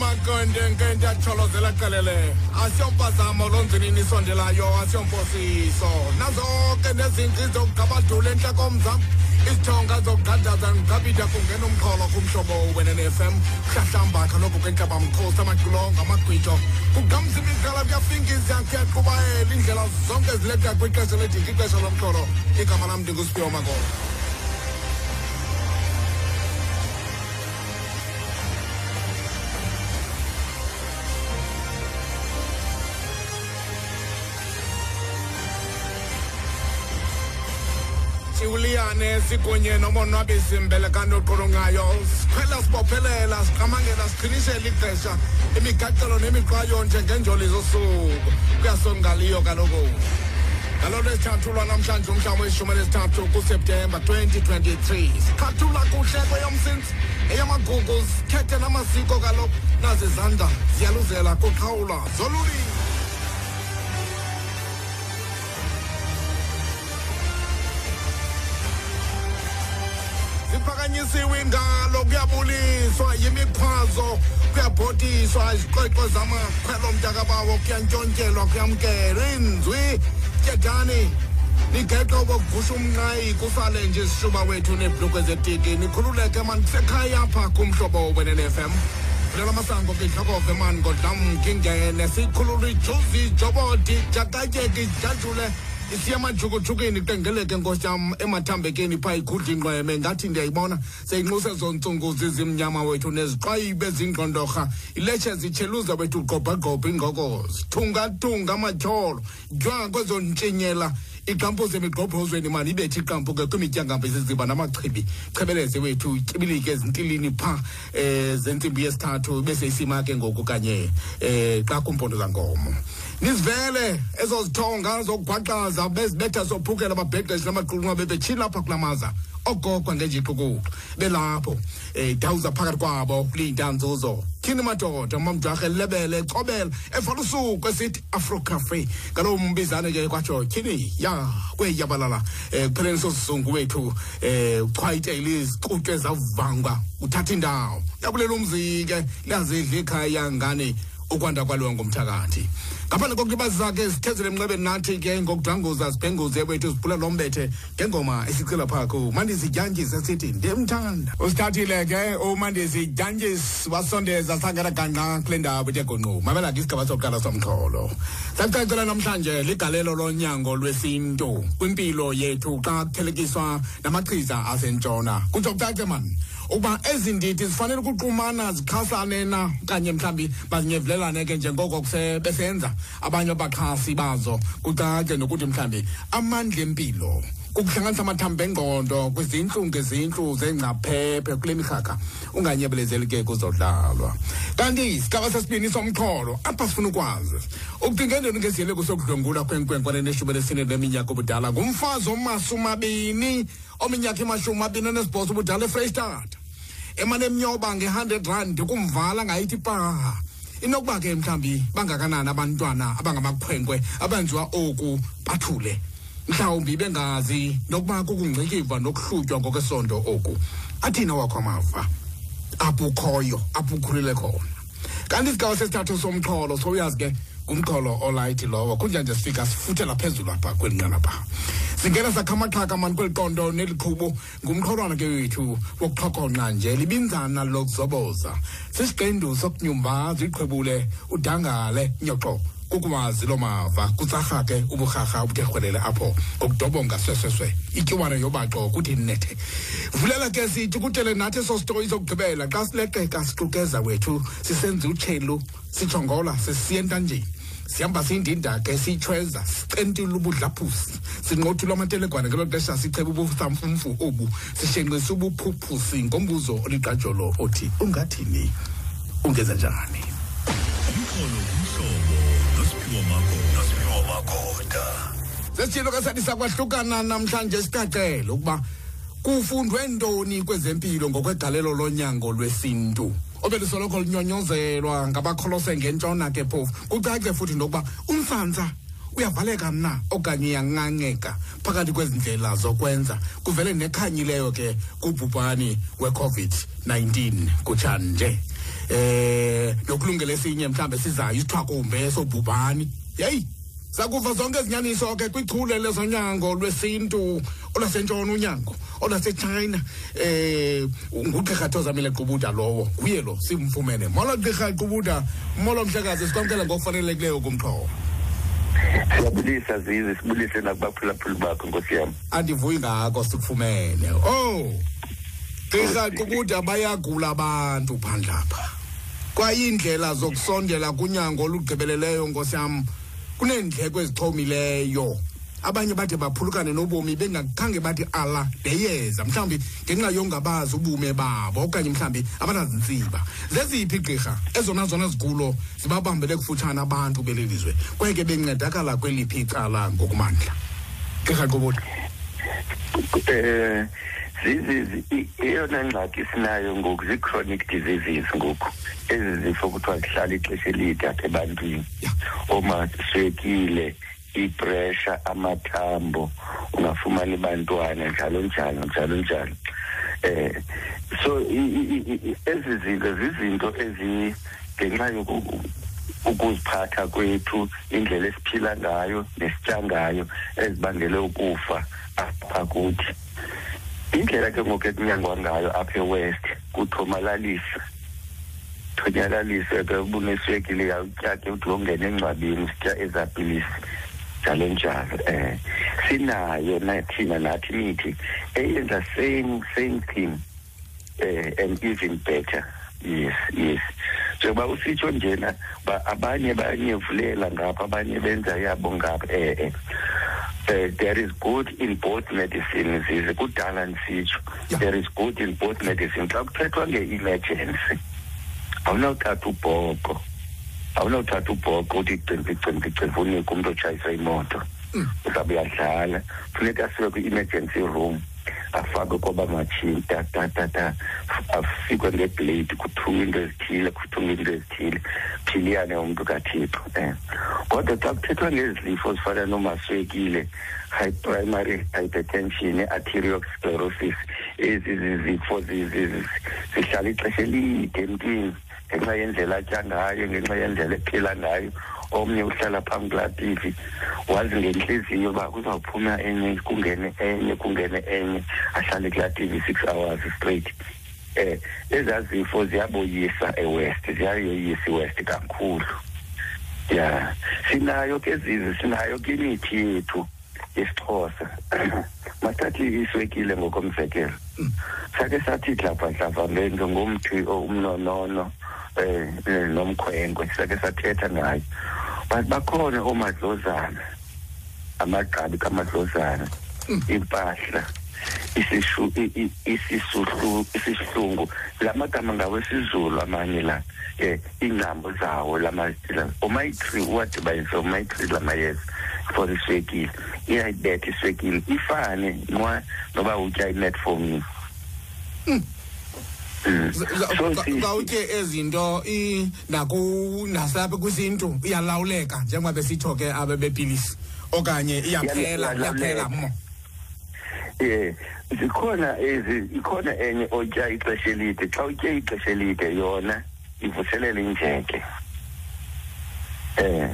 amankqende nkente atsholozelaqelele qalele asiyompazamo lonzinini isondelayo asiyomposiso nazonke nezinci zokugabadula entla komzam izithonga zokugqadaza ngigqabida kungena umqholo kumhlobo wenenfm kuhlahlamba kaloku kwentlabamkhosi amaqulongo amagqwitsho kugqamzima igala kuyafingiza kuyaqubayela indlela zonke zileqa kwixesha ledinga ixesha lomxholo igama lam ndinguspio makolo siwuliyane sikunye nomonwabisi mbelekano oqulungayo sikhwela sibophelela siqamangela siqinisela ixesha. Imigaqelo nemiqwayo njengenjoli zosuku. Kuyasongaliyo kaloku. Ngalo lesithathu lwanamhlanje umhla weshumi kuseptemba 2023 sikhathula kuhle kweyomsintsi eyamagugu sikhethe namasiko kaloku. Nazi ziyaluzela kuqhawula zolulini ziphakanyisiwe ingalo kuyabuliswa yimikhwazo kuyabhotiswa iziqweqwe zamakhwelo mntakabawo kuyantshontyelwa kuyamkelwa. Inzwi tyedani nigeqe bokugusha umnqayi kusale nje isishuba wethu neebhlukwe zetiki nikhululeke mani kusekhaya apha kumhlobo wenene-fm vulela masango kihlokove mani ngodlam kingene sikhulula ijuzi ijobodi jakatyeki jajule. Isiya emajukujukwini qengeleke nkosi yam emathambekeni phaa ikhudla inqweme ngathi ndiyayibona seyinxuse zontsungu zizimnyama wethu neziqwayibe zingqondorha iletshe zitsheluza wethu gqobhagqobha ingokozi. Thungathunga amatyholo. Jwa kwezo ntshinyela iqampu zemigqobhozweni mani ibethe iqampu ke kwimityangambo eziziba namachibi. Chebeleze wethu tyibilike ezintilini phaa um zentsimbi yesithathu bese isima ke ngoku kanye um xa kumpondo zangomo nizivele ezo zithonga zokugwaqaza bezibetha sophukela ababhexeshi namaqulunqa bebetshila apha kulamaza. Ogogo ngenjixukuxu belapho um dawuza phakathi kwabo kuliyintanzuzo tyhini madoda mamjarhe lebele ecobela evala usuku esithi afrocafe ngaloo mbizane ke kwatsho tyhini ya kweyabalala um kupheleni sosizungu wethu um uchwayitele izixutywe zavangwa uthatha indawo. Yabulela umzi ke liyazidla ikhaya ngane. Ukwanda kwaliwa ngumthakathi ngaphandle kokulibazisa ke sithezele emnxebeni nathi ke ngokudranguza sibhenguze wethu siphula lo mbethe ngengoma esicila phaa ku mandizidyanjisi sithi ndimthanda. Usithathile ke umandizidyanjisi wasondeza sangena ganqa kule ndawo etegongqu mamela ke isigaba sokuqala somxholo. Sacacela namhlanje ligalelo lonyango lwesintu kwimpilo yethu xa kuthelekiswa namachiza asentshona. Kutsho kucace mani ukuba ezi ndidi zifanele ukuqumana zixhasane na? Okanye mhlawumbi bazinyevulelane ke njengoko kuse- besenza abanye abaxhasi bazo. Kucace nokuthi mhlawumbi amandla empilo kukuhlanganisa amathambo engqondo kwizintlu ngezintlu zengcaphephe kule mikhakha unganyebelezeli ke kuzodlalwa. Kanti isigaba sesibini somxholo apha sifuna ukwazi ukucingendeni ngeziyeleko sokudlwengula kwenkwenkwane neshumi lesine leminyaka obudala ngumfazi omashumi abini ominyaka imashumi abini anesibhozo ubudala efreyistata emane emnyoba nge-hundred rand kumvala ngayithi paha inokuba ke mhlawumbi bangakanani abantwana abangamakhwenkwe abenziwa oku bathule? Mhlawumbi bengazi nokuba kukungcikiva nokuhlutywa ngokwesondo oku. Athina wakho amava? Apho ukhoyo apho ukhulile khona. Kanti isigaba sesithathu somxholo sowuyazi ke ngumxholo olayithi lowo kunjanje sifika sifuthela phezulu apha kweli nqana pha singena sakhamaxhaka mani kweli qondo neli qhubu ngumxholwana ke wethu wokuxhokonqa nje libinzana lokuzoboza. Sisiqendu sokunyumbaza iqhwebule udangale nyoxo kukuwazi lo mava kutsarha ke uburharha obuthe rhwelele apho ngokudobonga swesweswe ityuwana yobaxo kuthi nethe. Vulela ke sithi kutele nathi eso sitori sokugqibela xa sileqeka siqukeza wethu sisenza utshelu sijongola sisiya entanjeni sihamba siyindinda ke siyitshweza sicentile ubudlaphusi sinqothula amatelegwana ngelo xesha sicheba ubusamfumfu obu. Sishenqisa ubuphuphusi ngombuzo oliqajolo othi ungathini? Ungenza njani? Umxholo ngumhlobo nosiphiwo makho nosiphiwo makhoda sesitshilo ke sathi sakwahlukana namhlanje sicacele ukuba kufundwe ntoni kwezempilo ngokwegalelo lonyango lwesintu. Obelusoloko lunyonyozelwa ngabakholose ngentshona ke phofu. Kucace futhi nokuba umsantsa uyavaleka na okanye uyanqanqeka phakathi kwezi ndlela zokwenza. Kuvele nekhanyileyo ke kubhubhani we-covid-19 kutshanje eh yokulungela esinye mhlambe sizayo isithwakumbe sobhubhani yeyi sakuva zonke ezinyaniso ke kwichule lezonyango lwesintu olwasentshona unyango olwasechina eh ngugqirha thozamile qubuda lowo kuye lo simfumene. Molo gqirha qubuda molo mhlekazi sikwamkela ngokufanelekileyo kumxhobo siyabulisa zize sibulise nakubaphulaphuli bakho nkosi yami. Andivuyi ngako sikufumene. Oh gqirha qubuda bayagula abantu phandle apha kwayindlela zokusondela kunyango olugqibeleleyo nkosi yam kuneendleko ezixhomileyo. Abanye bade baphulukane nobomi bengakhange bathi ala ndeyeza mhlawumbi ngenxa yongabazi ubume babo okanye mhlawumbi abanazintsiba zeziphi gqirha ezona zona zigulo zibabambele kufutshane abantu beli lizwe? Kweke bencedakala kweliphi icala ngokumandla. Gqirha qoboda eh zizi eyona ngxaki sinayo ngoku zii-chronic diseases ngoku. Ezi zifo kuthiwa zihlala ixesha elide apha ebantwini. Oomaswekile ipresha amathambo ungafumani bantwana njalo njalo njalo njalo. Eh so ezi zinto zizinto ezi ngenxa ukuziphatha kwethu indlela esiphila ngayo nesitya ngayo ezibangele ukufa apha kuthi. Indlela ke ngoku ekunyangwa ngayo apha ewest kuthomalalisa thonyalalise ke ubuneswekile yawutya ke uthi wongena engcwabeni sitya ezapilisi njalo njalo um sinayo na thina nathi mithi eyenza same same thing uh, and even better. Yes yes. Njengoba usitsho njena ba abanye bayanyevulela ngapha abanye benza yabo ngapha eh eh. Uh, there is good in both medicine zize kudala ndisitsho Yeah. there is good in both medicine xa kuthethwa nge-emergency awunawuthatha ubhoko awunawuthatha ubhoko uthi cimbi cimbi cimbi unike umntu otshayisa imoto. Uzawube uyadlala. Funeka asiwe kwi-emergency room. Afakwe kwaba matshini tatatata afikwe ngeblade kuthunywe into ezithile kuthunywe into ezithile. Philiyane umntu kathixo um kodwa xa kuthethwa ngezi zifo zifana nomaswekile high primary hypertension arteriosclerosis ezi zizifo zi- zi- zi- zihlala ixesha elide emntwini ngenxa yendlela atya ngayo ngenxa yendlela ephila ngayo. Omnye uhlala phambi kulaa tv wazi ngentliziyo uba kuzawuphuma enye kungene enye kungene enye ahlale kulaa tv six hours straight. Eh ezaa zifo ziyaboyisa ewest ziyayoyisa iwest kakhulu. Ya sinayo ke zizi sinayo ke imithi yethu yesixhosa. Mathathi iswekile ngokomzekelo. Sake sathi dlabhadlabha ngenzo ngomthi umnonono. Eh eh, nomkhwenkwe sake sathetha ngayo. But bakhona omadlozana amagqabi kamadlozana impahla isishu isisuhlu isihlungu lamagama ngawesizulu amanye la eh ingcambo zawo lama omayi-three uwadibanise omayi-three lamayeza for iswekile iyayibetha iswekile ifane nwa noba utya imetformin. So si- kawutye ezinto i- naku- nasalapha kwisintu iyalawuleka njengoba besitsho ke abe bepilisi okanye iyaphela iyaphela mo eh zikhona ezi ikhona enye otya ixesha elide. Xa utye ixesha elide yona ivuselela injeke. Eh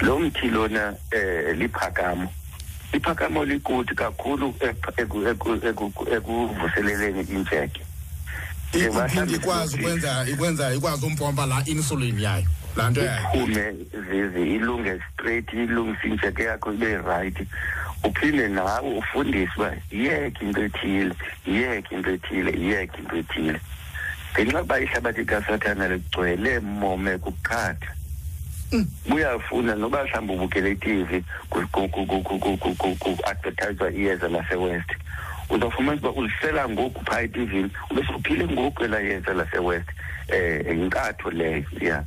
lo mthi lona eh liphakamo. Iphakamo likuthi kakhulu ekuvuseleleni injeke. Eh, iphinde bahlambisa ikwazi ukuthi- ukwenza ikwenza ikwazi umpompa laa insulin yayo laa nto yayo uphume zize ilunge straight ilungise injeke yakho ibe right uphinde nawe ufundise uba yiyeke into ethile yiyeke into ethile yiyeke into ethile ngenxa yokuba ihlabathi kasathana ligcwele mome kuqhatha buyafuna noba mhlawumbi ubukele i-tv ku-advertiswa iyeza lasewest uzawufumanisa uba ulisela ngoku phaa etivini ube suphile ngoku elaa yeza lasewest um yinkatho leyo ya.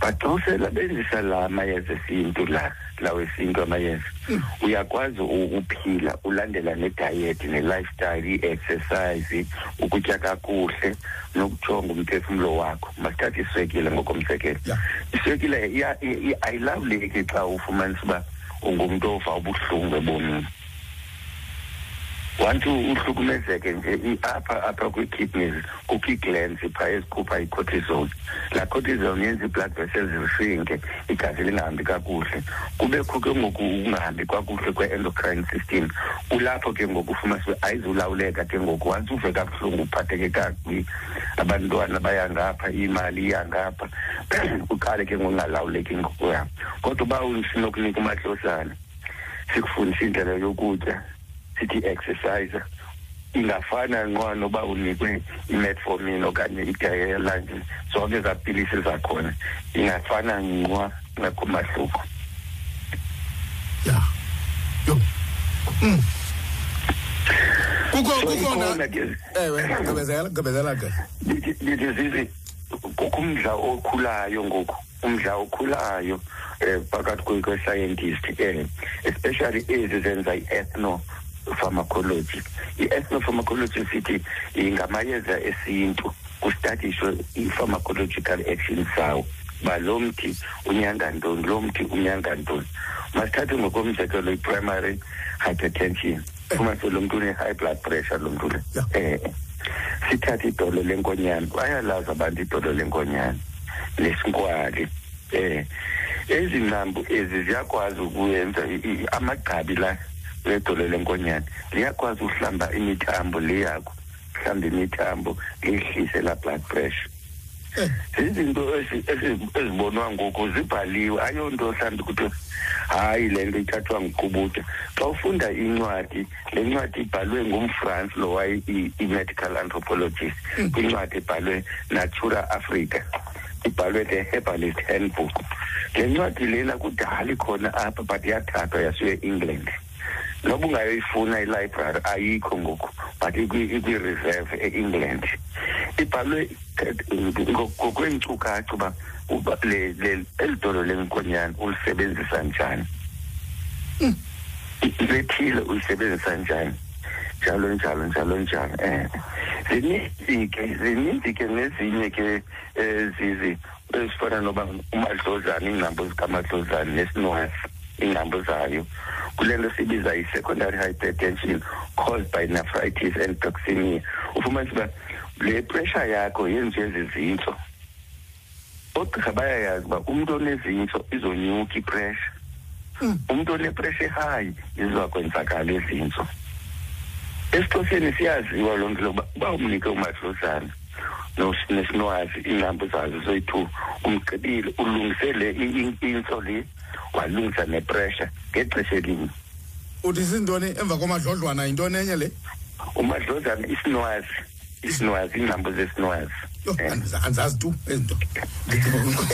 But xa usebenzisa la mayeza esintu la lawo esintu amayeza uyakwazi u- uphila ulandela nedayethi ne-lifestyle i-exercise ukutya kakuhle nokujonga umphefumlo wakho. Masithathe iswekile ngokomzekelo iswekile iya- i- i- ayilawuleki xa ufumanisa uba ungumntu ova ubuhlungu ebomini. Once uhlukumezeke nje i- apha apha kwii-kidneys kukho ii-glands phaa ezikhupha i-cortisol laa cortisol yenza ii-blood vessels zishinke igazi lingahambi kakuhle. Kubekho ke ngoku ukungahambi kakuhle kwe-endocrine system. Kulapho ke ngoku ufumanise ayizulawuleka ke ngoku. Once uve kabuhlungu uphatheke kakubi. Abantwana baya ngapha imali iya ngapha. Uqale ke ngokungalawuleki ngokuhamba kodwa uba sinokunika umahlosana sikufundisa indlela yokutya. Sithi exercise ingafana nqwa noba unikwe imetformin okanye idayelanje zonke ezaa pilisi zakhona ingafana nqwa ngakho mahluko ya. Yo. Mm. kukho So kukhona ikhona ke. Ewe gqibezela gqibezela ke. Ndithi ndithi zizi kukho umdla okhulayo ngoku. Umdla okhulayo um phakathi kwe- kwe-scientist um especially ezi zenza i-ethno pharmacology. I-ethnopharmacology sithi ingamayeza esintu kustadishwe i-pharmacological action sawo. Uba lo mthi unyanga ntoni lo mthi unyanga ntoni masithathe ngokomzekelo i-primary hypertension. Fumanise lo mntu une-high blood pressure lo mntu le Yeah. eh sithathe idolo lenkonyane bayalazi abantu idolo lenkonyane nesinkwali eh ezi ngqambu ezi ziyakwazi ukuyenza i- i- amagqabi la. Wedolo lenkonyane liyakwazi uhlamba imithambo le yakho hlamba imithambo liyehlise la blood pressure. Eh. zizinto ezi- ezi- ezibonwa ngoku zibhaliwe. Ayonto mhlawumbi kuthiwa hayi le nto ithathwa nguqubuta. Xa ufunda incwadi le ncwadi ibhalwe ngumfrance lo waye i- i-medical anthropologist. Kwincwadi ibhalwe natura africa. Ibhalwe the herbalist handbook. Le ncwadi lena kudala ikhona apha but yathathwa yasiwe england noba ungayoyifuna ilibrary ayikho ngoku but ikwi- ikwi-reserve e-england. Ibhalwe ngokweenkcukacha uba uba le- le- eli dolo lenkonyana ulisebenzisa njani. Lethile ulisebenzisa njani. Njalo njalo njalo njalo um zininzi ke zininzi ke nezinye ke um zizi ezifana noba umadlozane iingcambo zikamadlozane nesinwasi iingcambo zayo kule nto sibiza i-secondary hypertension caused by nephritis and toxemia. Ufumanise uba le pressure yakho yenziwe zizintso oogqirha bayayazi uba umntu onezintso izonyuka ipressure. Umntu onepressure high izakwenzakalala ezintso esixhoseni siyaziwa loo nto loba uba umnike umadlozana nesinwazi iingcambu zazo zoyi-two umgqibile ulungise le i- i- intso le. Walungisa nepressure ngexesha elinye uthi sintoni emva komadlodlwana yintoni enye le umadlozana isinwazi isinwazi iingcambu zesinwazi yo Eh. andiza- andizazi tu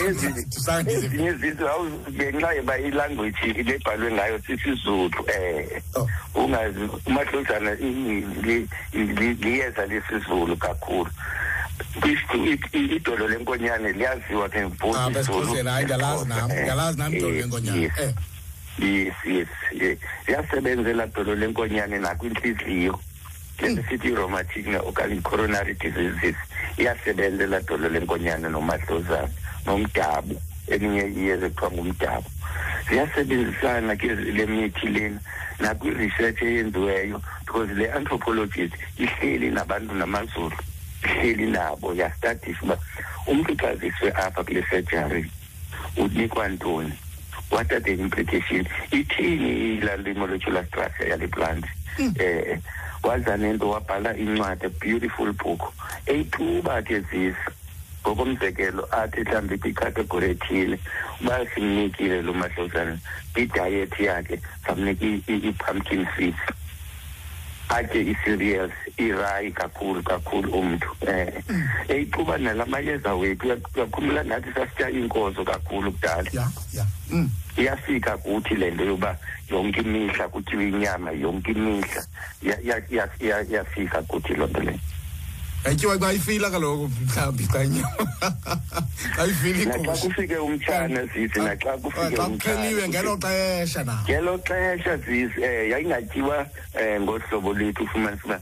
ezi nto zange ndizive. ezinye zizo awu- ngenxa yoba ilanguage le bhalwe ngayo sisizulu um Oh. ungazi umahlozana i- li- li- liyeza lesizulu kakhulu Kwis- i- i- idolo lenkonyane liyaziwa ke both apha isiZulu esixhoseni hayi ndiyalazi nam Eh, ndiyalazi nam idolo yes, lenkonyana yes. yes elaa dolo lenkonyane nakwintliziyo lento sithi i-rheumatic okanye i-coronary diseases iyasebenza elaa dolo lenkonyane nomadlozana nomdabu eminye iyeza ekuthiwa ngumdabu ziyasebenzisana ke le mithi lena nakwi-research eyenziweyo because le anthropologist ihleli nabantu namazulu ihleli nabo yastadisa uba umntu xa ziswe apha kule surgery unikwa ntoni what are the implications ithini ilaa molecular structure yale plant eh waza nento wabhala incwadi beautiful book eyithuba ke zisi ngokomzekelo athi mhlawumbi kwikhategori ethile uba simnikile lo mahlozana idayethi yakhe samnika i-pumpkin seeds atye ii-cereals irayi kakhulu kakhulu umntu. Um eyixuba nala mayeza wethu Uya- uyakhumbula nathi sasitya iinkozo kakhulu kudala. Ya ya. Mm. iyafika kuthi le nto yoba yonke imihla kutyiwa inyama yonke imihla Ya- ya- ya- ya- iyafika kuthi loo nto leyo yayityiwa xa ifila kaloku mhlawumbi xa inyama. Xa ifila naxa igusha kufike umtshana zisi naxa kufike xa kuxheliwe ngelo umtshana xesha na? Ngelo xesha zisi um yayingatyiwa um ngohlobo lethu ufumanisa uba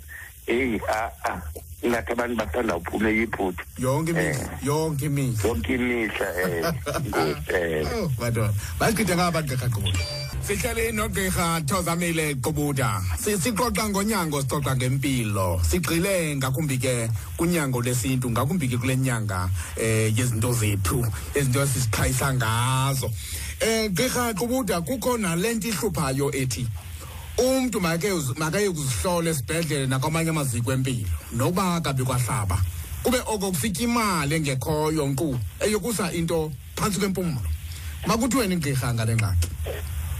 eyi a-a ingathi abantu basanda uphume yiphutha yonke imihla yonke imihla. Yonke imihla um um Oh, madoda masichithe ngaba gqirha gqola sihleli nogqirha thozamile qubuda Si- sixoxa ngonyango sixoxa ngempilo. Sigxile ngakumbi ke kunyango lesintu ngakumbi ke kule nyanga eh yezinto zethu izinto esisiqhayisa ngazo. Eh gqirha qubuda kukho nalento ihluphayo ethi? Umntu make makaye kuzihlola esibhedlele nakwamanye amaziko empilo. Nokuba kabi kwahlaba kube oko kufika imali engekhoyo nkqu eyokusa into phantsi kwempumlo. Makuthiweni gqirha ngale ngxaki.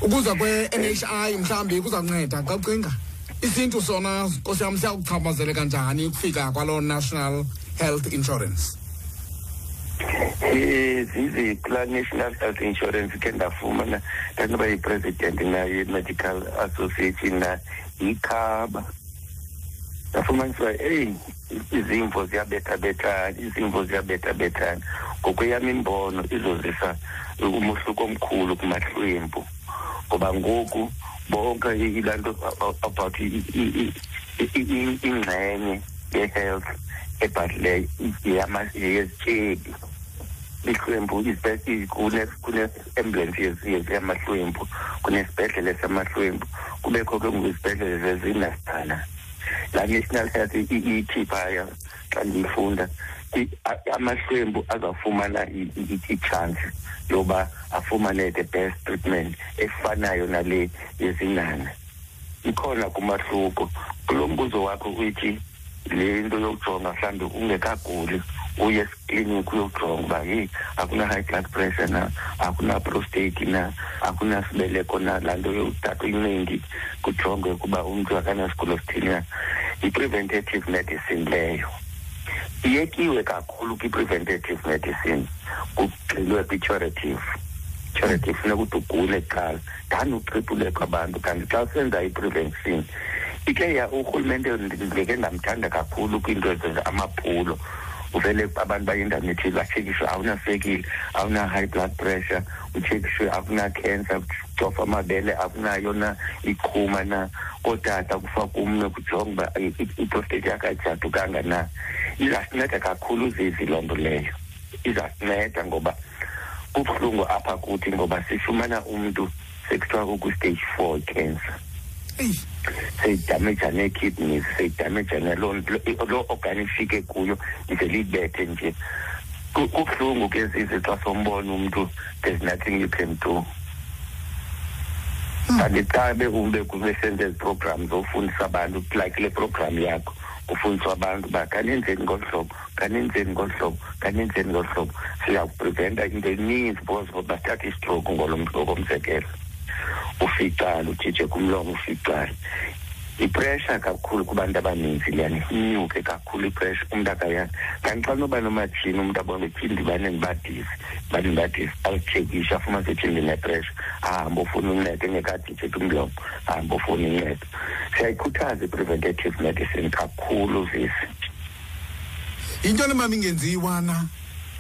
Ukuza kwe-NHI mhlawumbi kuza kunceda xa ucinga isintu sona nkosi yam siyakuchaphazeleka njani ukufika kwaloo national health insurance? Eh, zizi kula national health insurance ke ndafumana ndanoba yi-president nayo ye-medical association na ikhaba ndafumaniswa eyi izimvo ziyabethabethana izimvo ziyabethabethana ngokweyam imbono izozisa umohluko omkhulu kumahlwempu ngoba ngoku bonke ilaa nto about i- i- i- i- ingxenye ye-health ebhadlileyo yeyama- yeyezityebi ihlwempu ispe- kune- kune-ambulance yezi- yamahlwempu kunesibhedlele samahlwempu. Kubekho ke ngoku izibhedlele zezinastana laa national health i- i- ithi phaya xa ndiyifunda i- a- amahlwempu azawufumana i- i- i-chance yoba afumane the best treatment efanayo nale yezinana. Ikhona kumahluko. Kulo mbuzo wakho uyithi le nto yokujonga mhlawumbi ungekaguli uye ekliniki uyojonga uba yeyi akuna-high blood pressure na akuna-prostate na akunasibeleko na laa nto yotata iningi kujongwe ukuba umntu akanasigulo sithini na. Yi-preventative medicine leyo iyekiwe kakhulu kwi-preventative medicine kugxilwe kwi-curative. Curative funeka ukuthi ugule kuqala then utripuleke abantu. Kanti xa usenza i-prevention ike ya urhulumente ndike ndamthanda kakhulu kwiinto ezenza amaphulo. Uvele abantu bayendaweni ethile batshekishwe awunaswekile awuna-high blood pressure utshekishwe akuna-cancer ucofa amabele akunayo na iqhuma na. Kootata kufaka umnwe kujonga uba i- i- iprostate yakho ayijadukanga na. Izasinceda kakhulu zizi loo nto leyo. Izasinceda ngoba kubuhlungu apha kuthi ngoba sifumana umntu sekuthiwa ukwi-stage four cancer. Eyi seyidamaja nee-kidneys seyidamaja naloo nto- loo organ ifike kuyo ivele ibethe nje. Ku- kubuhlungu ke zizi xa sombona umntu there's nothing you can do. Kanti xa bekumbe besenza ezi programs zofundisa abantu like le program yakho kufundiswa abantu uba kanenzeni ngolu hlobo kanenzeni ngolu hlobo kanenzeni ngolu hlobo. Siyawupreventa into eninzi because bathatha istroke ngolo ngokomzekelo ufixala utshitshe kumlomo ufixala ipressure kakhulu kubantu abaninzi leyani inyuke kakhulu ipressure umntu akayazi kanti xa noba nomatshini umntu abone ethi ndibane ndibadisi ndibane ndibadisi awutshekishe afuma sethi ndinepressure ahambe ofuna uncedo engekaditshethe umlomo ahambe ofuna uncedo siyayikhuthaza i-preventative medicine kakhulu visi yinto nemama ingenziwa na?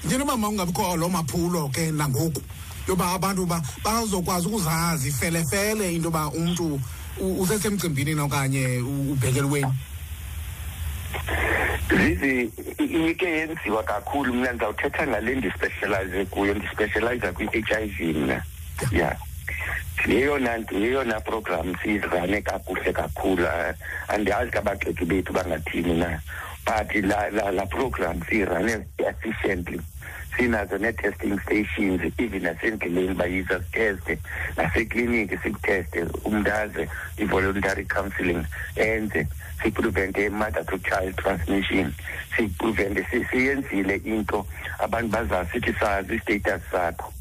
Yinto nemama ungabikho loo maphulo ke nangoku? Yoba abantu ba bazokwazi ukuzazi felefele into yoba umntu usesemcimbini na okanye u- ubhekelweni zizi ike yenziwa kakhulu. Mna ndizawuthetha ngale ndispecialize kuyo ndispecializa kwi-h i v mna. Ya. Yeyona yeyona program siyirane kakuhle kakhulu. Andiyazi kabagxeki bethu bangathini na but la, la, la program siyirane efficiently sinazo nee-testing stations even nasendleleni bayiza siteste. Nasekliniki sikuteste umntu aze i-voluntary counselling enze siprevente mother to child transmission. Siprevente si- siyenzile into abantu bazazi sithi sazi istatus sakho.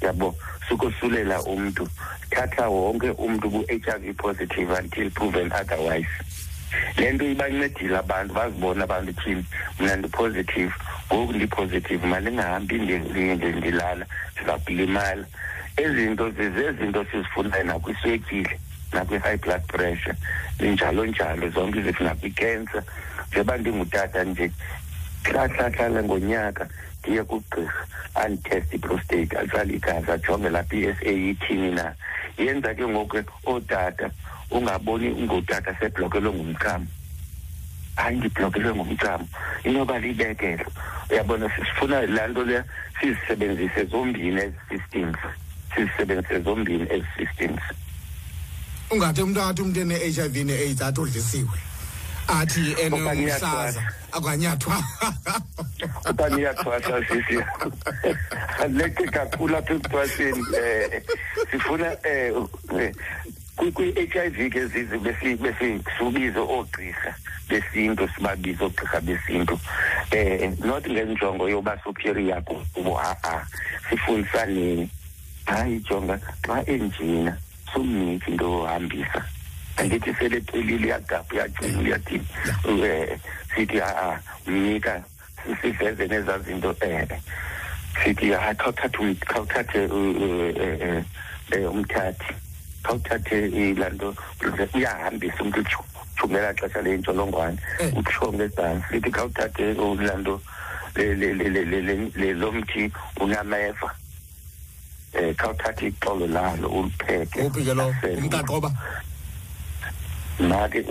Yabo sukosulela umntu thatha wonke umntu ku-h i v positive until proven otherwise. Le nto ibancedile abantu bazibona abantu thini mna ndipositive ngoku ndipositive ndi- ndilala ndiza kulimala ezinto zezinto sizifunayo nakwiswekile nakwi-high blood pressure njalo njalo zonke izinto nakwi-cancer. Njengoba ndingutata nje hlahlahlala ngonyaka ndiye kugqirha anditeste iprostate atsala igazi ajonge laa p s a ithini na. Yenza ke ngoku ootata ungaboni ungutata seblokelwe ngumchamo hayi ndiblokelwe ngumchamo inoba libekelo uyabona sifuna laa nto leya sizisebenzise zombini ezi systems sizisebenzise zombini ezi systems ungathi umntu athi umntu ene-HIV ne-AIDS athi udlisiwe. Athi Okanye enomhlaza iyathwasa. akanyathwa okanye iyathwasa sisi. Leqe kakhulu apha ekuthwaseni um sifuna um kwi-h i v ke zizi besi- besisubize oogqirha besintu sibabize oogqirha besintu. Um not ngenjongo yoba superior kubo ha-a sifundisaneni. Hayi jonga xa enjena sumniki into yohambisa angithi selephelile iyagabha uyacina uyathini um sithi ha-a mnika siveze nezaa zinto um sithi hayi khawuthathe um umthathi. Khawuthathe laa nto uyahambisa umntu utshu- jumela xesha lentsholongwane Eh. utsho ngezantsi sithi khawuthathe uh, laa nto le- le- le- le- le- le- le- lo mthi unameva um khawuthathe ixolo lalo ulipheke. Uphi ke lo asele. umkaqoba make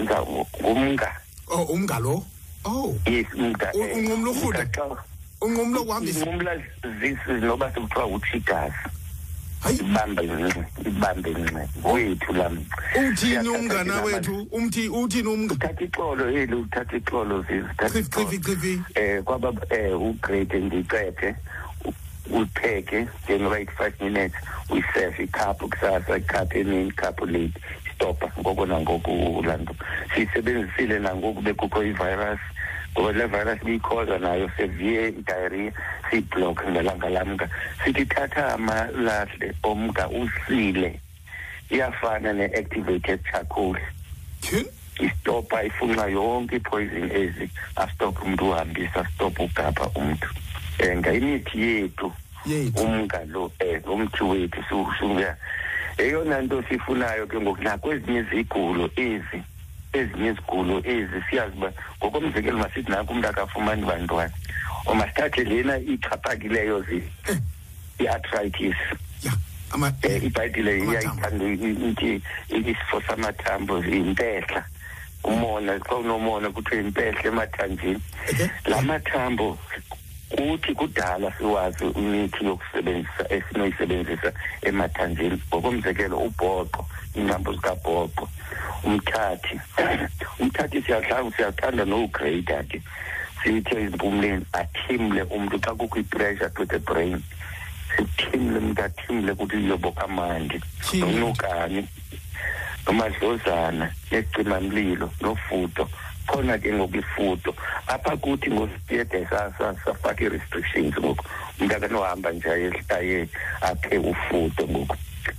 ngumnga. Oh umnga lo? Oh. Yes umnga U- eh, unqumla urhudo? umnga xa- unqumlo ukuhambisa inqumla zisi noba sekuthiwa utsho igazi hayi ibambe nce ibambe nce wethu lam uthini umngana wethu? umthi uthini umnga uthatha ixolo eli uthatha ixolo zizi uthatha chifi chifi ixolo chifi um kwaba um ugrade ndiqethe upheke njengoba five minutes uyisefe ikhaphu kusasa ikhaphu emini ikhaphu late. Stopa ngoko nangoku laa nto siyisebenzisile nangoku bekukho ivirus. Ngoba le virus biyikhoza nayo severe idiarrhea siyibhlokhe ngelanga lamka sithi thatha amalahle omka usile. Iyafana ne-activated charcoal. Istopa ifunxa yonke ipoison ezi astophe umntu uhambisa stophe ugapha umntu. Um ngayimithi yethu umnga lo um umthi wethu suya eyona nto sifunayo ke ngoku nakwezinye izigulo ezi ezinye izigulo ezi siyazi uba ngokomzekelo masithi nanku umntu akafumani bantwana. Or masithathe lena ixhaphakileyo zi i-arthritis. Ya ama um ibhayibhile Amathambo. iyayithanda i- ithi isifo samathambo yimpehla umona xa unomona kuthiwa impehla emathanjeni. Okay. la mathambo kuthi kudala siwazi imithi yokusebenzisa esinoyisebenzisa emathanjeni. Ngokomzekelo ubhoqo. Iingcambo zikabhoqo umthathi umthathi siyahlanga siyathanda nowugreyida ke sithe ezimpumleni athimle umntu xa kukho i-pressure to the brain sithimle umntu athimle ukuthi iyobo kamandi Thimle. nonukani nomadlozana nesicimamlilo nofuto khona ke ngoku ifuto apha kuthi ngosiyede safaka ii-restrictions ngoku. Umntu akanohamba nje aye- aye aphe ufuto ngoku.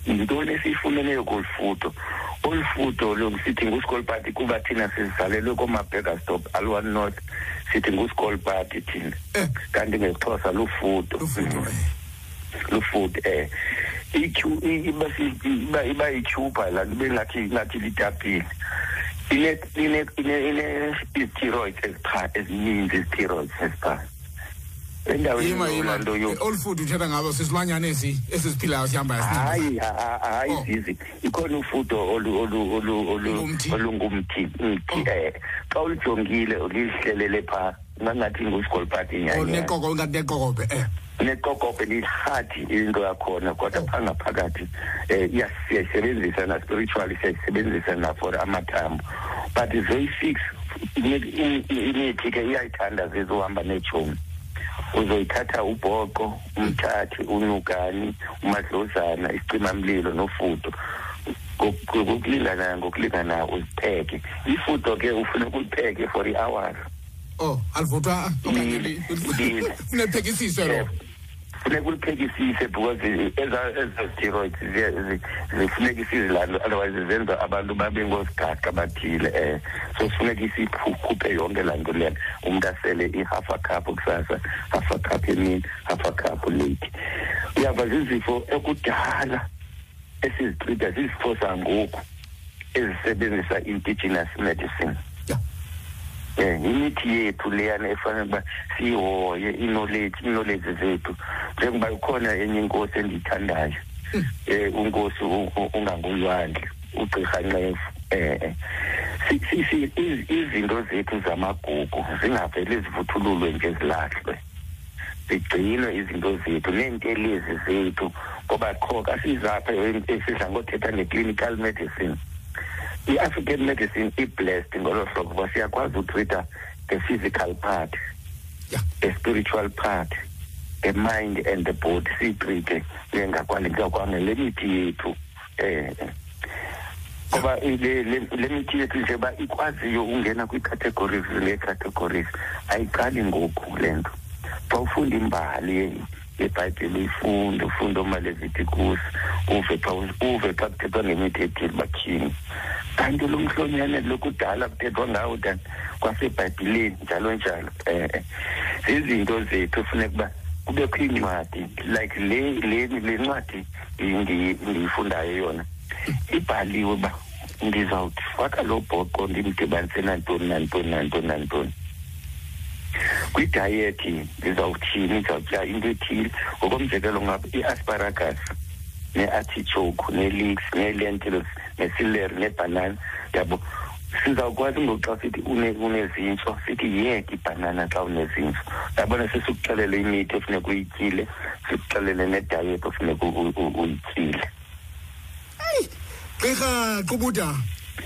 Yintoni esiyifumeneyo kolufuto olu futo lo sithi nguskolpati kuba thina sizalelwe koomabhega stop alwan north. Sithi nguskolpati thina. Eh. kanti ngexhosa eh. Ityhu i- iba ityhubha laa nto bengathi ngathi litapile. Ine ine ine ine i-steroids ezipha ezininzi i-steroids ezipha endaweni yima yima Eh, olufundo uthetha ngabo sisilwanyana esi esiziphilayo sihambayo hayi ha- ha- hayi Oh. zizi ikhona ufudo olu olu olu olu Ungumthi. olungumthi umthi eh xa ulijongile ulihlelele phaa ngangathi ngusgolpati oh nyanya neqoko ngathi neqokobe eh neqokobhe lihathi into yakhona kodwa phaa ngaphakathi um siyayisebenzisa na-spiritually siyayisebenzisa na-for amathambo but very fix imi- imithi ke iyayithanda zizohamba neetshomi uzoyithatha ubhoqo umthathi unyukani umadlozana isicimamlilo nofudo. Ngoku- ngokulingana ngokulingana uzipheke. Ifudo ke ufuneka ulipheke for i-hours oh alivuthwa okanye li- Lile. unephekisiswe lo funeka uliphekisise because eza-steroids zifuneka isizilando otherwise zenza abantu babe ngosigaqa bathile um so sifuneka isikhuphe yonke laa nto leyana umntu asele i-half a cup kusasa half a cup emini half a cup late uyava zizifo ekudala esizitrita zizifo zangoku ezisebenzisa indigenous medicine. Um imithi yethu leyana efanele uba siyihoye i-knowledge ii-knowledge zethu. Njengoba ikhona enye inkosi endiyithandayo um unkosi u- u- ungangulwandle ugqirha nxefu si- iz- izinto zethu zamagugu zingavele zivuthululwe nje zilahlwe zigcinwe izinto zethu neentelezi zethu ngoba qho kasizapha esidla ngothetha nge-clinical medicine. I-african medicine i-blessed ngolo hlobo uba siyakwazi utrita the physical part Yeah. the spiritual part the mind and the body. Siyitrite ngakwanele mithi yethu eh ngoba le le- le mithi yethu nje uba ikwaziyo ungena kwii-categories ngee-categories ayiqali ngoku le nto. Xa ufunda imbali yebhayibhile uyifunde ufunde oomaleviticus uve xa uve xa kuthethwa ngemithi ethile batyhini kanti lo mhlonyane lokudala kuthethwa ngawo tani kwasebhayibhileni njalo njalo. Um zizinto zethu funeka uba kubekho iincwadi like le le le ncwadi ndi- ndiyifundayo yona ibhaliwe uba ndizawufaka lo bhoqo ndimdibanise nantoni nantoni nantoni nantoni. Kwidayethi ndizawuthini ndizawutya into ethile. Ngokomzekelo ngapha i-asparagus ne-artichoke ne-leeks nee-lentils ne-celery nebhanana yabo sizawukwazi ngoku xa sithi une- unezintso sithi yiyeke ibhanana xa unezintso yabona sesikuxelele imithi efuneka uyityile sikuxelele nedayethi ofuneka u- u- uyityile. Gqirha qubuda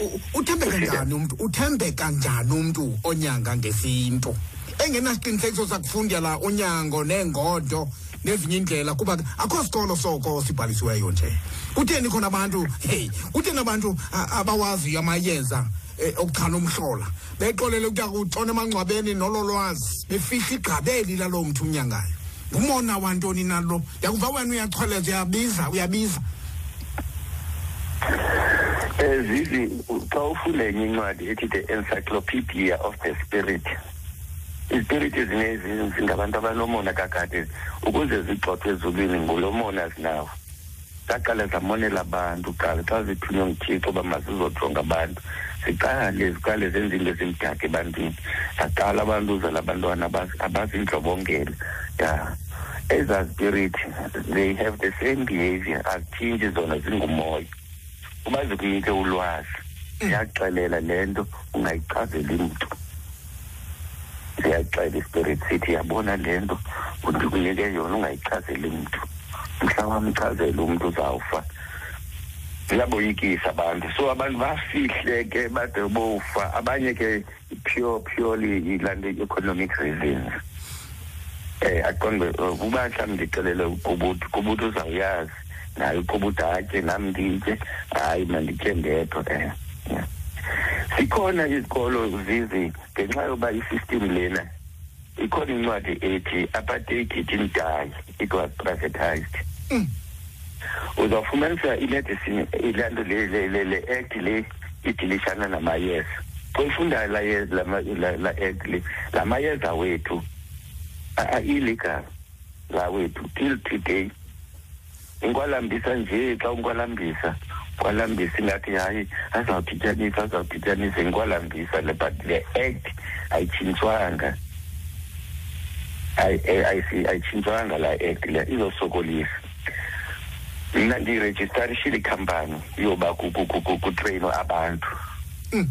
u- uthembeka njani umntu? Uthembeka njani umntu onyanga ngesintu? Engenasiqinisekiso sakufundela unyango neengodo nezinye indlela kuba ke akho sikolo soko sibhalisiweyo nje. Kutheni khona abantu hey kutheni abantu a- abawaziyo amayeza eh, okuchana umhlola? Bexolele ukuya kutshona emangcwabeni nololwazi befihla igqabeli lalo mntu umnyangayo. Ngumona wantoni nalo ndiyakuva wena uyachweleza uyabiza uyabiza. Um zizi xa ufunda enye incwadi ethi the encyclopedia of the spirit ispirit zinezi zingabantu abanomona kakade ukuze zigxothwe ezulwini ngulo mona zinawo zaqala zamonela abantu kuqala xa zithunywe nguthixo uba mazizojonga abantu. Ziqale ziqale zenze into ezimdaka ebantwini. Zaqala abantu uzala abantwana abazi- abazindlobongela. Ya ezaa spirit they have the same behavior azitshintshi zona zingumoya. Uba zikunike ulwazi ziyaxelela le nto ungayichazeli mntu. Ziyaxela ispirit sithi yabona le nto ndikunike yona ungayichazeli mntu mhla wamchazela umntu uzawufa. Ziyaboyikisa abantu. So abantu bafihle ke bade bofa. Abanye ke pure purely ilaa nto economic reasons. Eh aqonde uba mhlawumbi ndixelele uqubuthi uqubuthi uzawuyazi. Naye uqubuthi atye nam nditye. Hayi manditye ndedwa um yeah. zikhona izikolo zizi ngenxa yoba isystem lena ikhona incwadi ethi apartheid didn't die it was privatized Mm. uzawufumanisa imedicine ilaa nto le le le le act le idilishana namayeza xa uyifundayo la yeza la ma- la- la act le la mayeza wethu a-illegal la wethu till today inkwalambisa nje xa unkwalambisa kwalambisa ingathi hayi azawudityanisa azawudityanisa inkwalambisa le but le act ayitshintshwanga. Ayi- ayi- ayisi- ayitshintshwanga la act le izosokolisa. Mna ndirejistarishile ikhampani yoba ku- ku- ku- ku- kutreyinwe abantu. Mm.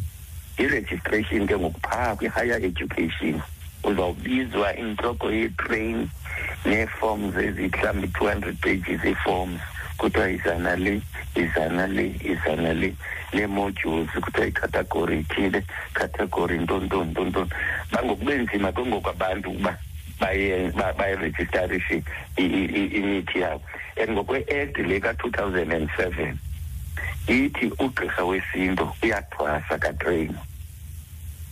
i-registration ke ngokuphaa kwi-higher education uzawubizwa intloko yetrain nee-forms ezihlambi two hundred pages ii-forms. Kuthiwa izana le izana le izana le nee-modules kuthiwa icategory ithile category ntontoni ntontoni bangokube nzima ke ngoku abantu ukuba baye- ba- bayirejistarishe i- i- i- imithi yabo. And ngokwe-act le ka-two thousand and seven ithi ugqirha wesintu uyathwasa katrain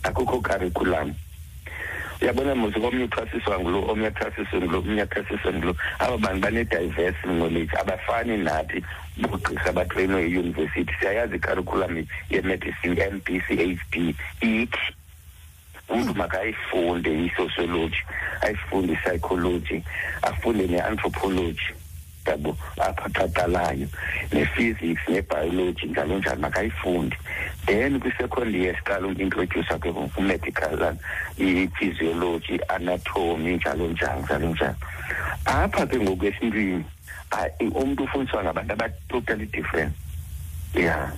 akukho curriculum. Uyabona mos omnye uthwasiswa ngulo omnye athwasiswe ngulo omnye athwasiswe ngulo. Aba bantu bane-diverse knowledge abafani nathi boogqirha abatreyinwe eyunivesithi siyayazi icurriculum yemedicine m b c h b ithi umntu makayifunde i-sociology ayifunde i-psychology afunde ne-anthropology. Yabo apha qaqalayo ne-physics ne-biology njalo njalo makayifunde. Then kwi-second year siqala umintroducer ke kumedical i-physiology anatomy njalo njalo njalo njalo. Apha ke ngoku esintwini hayi, umntu ufundiswa ngabantu aba-totally different ya.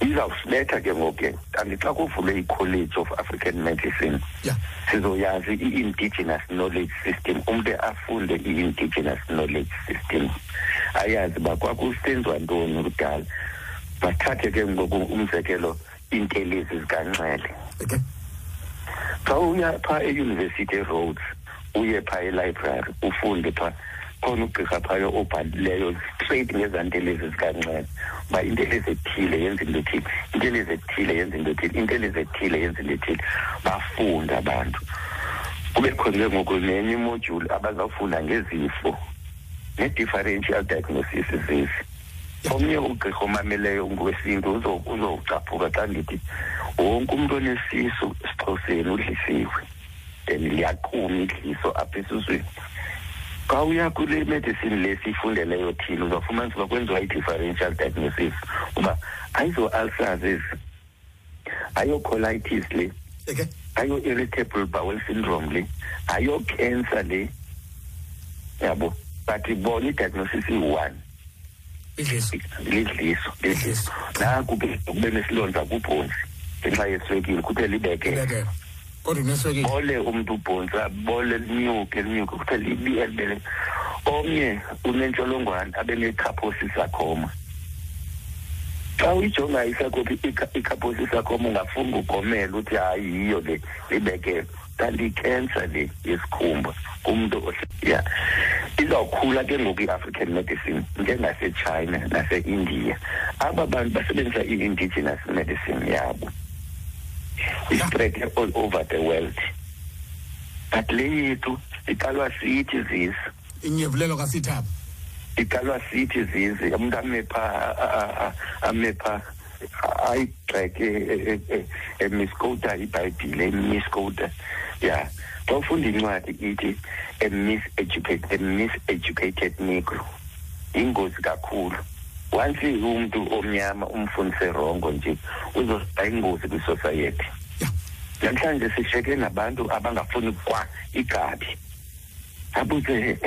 Izawusibetha ke ngoku ke. Kanti xa kuvulwe i-college of african medicine Yeah. sizoyazi i-indigenous knowledge system umntu afunde i-indigenous knowledge system. Ayazi uba kwakusenziwa ntoni kudala. Bathathe ke ngoku umzekelo intelezi zikanxele. Okay. Xa uya phaa eyunivesithi eroads uye phaa elibrary ufunde phaa khona ugqirha phayo obhalileyo straight ngezantelezi zikanxele uba intelezi ethile yenza into ethile intelezi ethile yenza into ethile intelezi ethile yenza into ethile. Bafunde abantu. Kube khona ke ngoku nenye imodule abazawufunda ngezifo ne-differential diagnosis zezi. Omnye ugqirha omameleyo ngokwesintu uzocaphuka xa ndithi wonke umntu onesisu esixhoseni udlisiwe. Then liyaquma idliso apha esuswini. Xa uya kule medicine le siyifundeleyo thina uzawufumanisa uba kwenziwa i-differential diagnosis uba ayizo-ulcers ezi ayo-colitis le okay ayo-irritable bowel syndrome le ayo-cancer le. Yabo but bona i-diagnosis iyi-one idliso. Lidliso lidliso naku ke kube nesilonda kubhonzi ngenxa yeswekile kuthe libeke. Ibekele kodwa uneswekile bole umntu ubhonzi bole linyuke linyuke kuthe libi elibele omnye unentsholongwane abe necapocysarcoma xa uyijonga isakophi icapocysarcoma ungafuna ugomela uthi hayi yiyo le libekele kanti ikhensa le yesikhumba kumntu ya. Izawukhula ke ngoku i-african medicine njengasechina nase-india. Aba bantu basebenzisa i-indigenous medicine yabo. Ispread all over the world but le yethu iqalwa sithi zisi inyevulelo kasithaba iqalwa sithi zizi umuntu ame phaa ame phaa ayitreke emiskota ibhayibhile emiskota ya xa ufunda incwadi ithi a miseducated, a miseducated negro. Ingozi kakhulu. Once umuntu omnyama umfundise rongo nje uzoba ingozi kwisociety. Namhlanje sisheke nabantu abangafuni kwa igabi. Abuze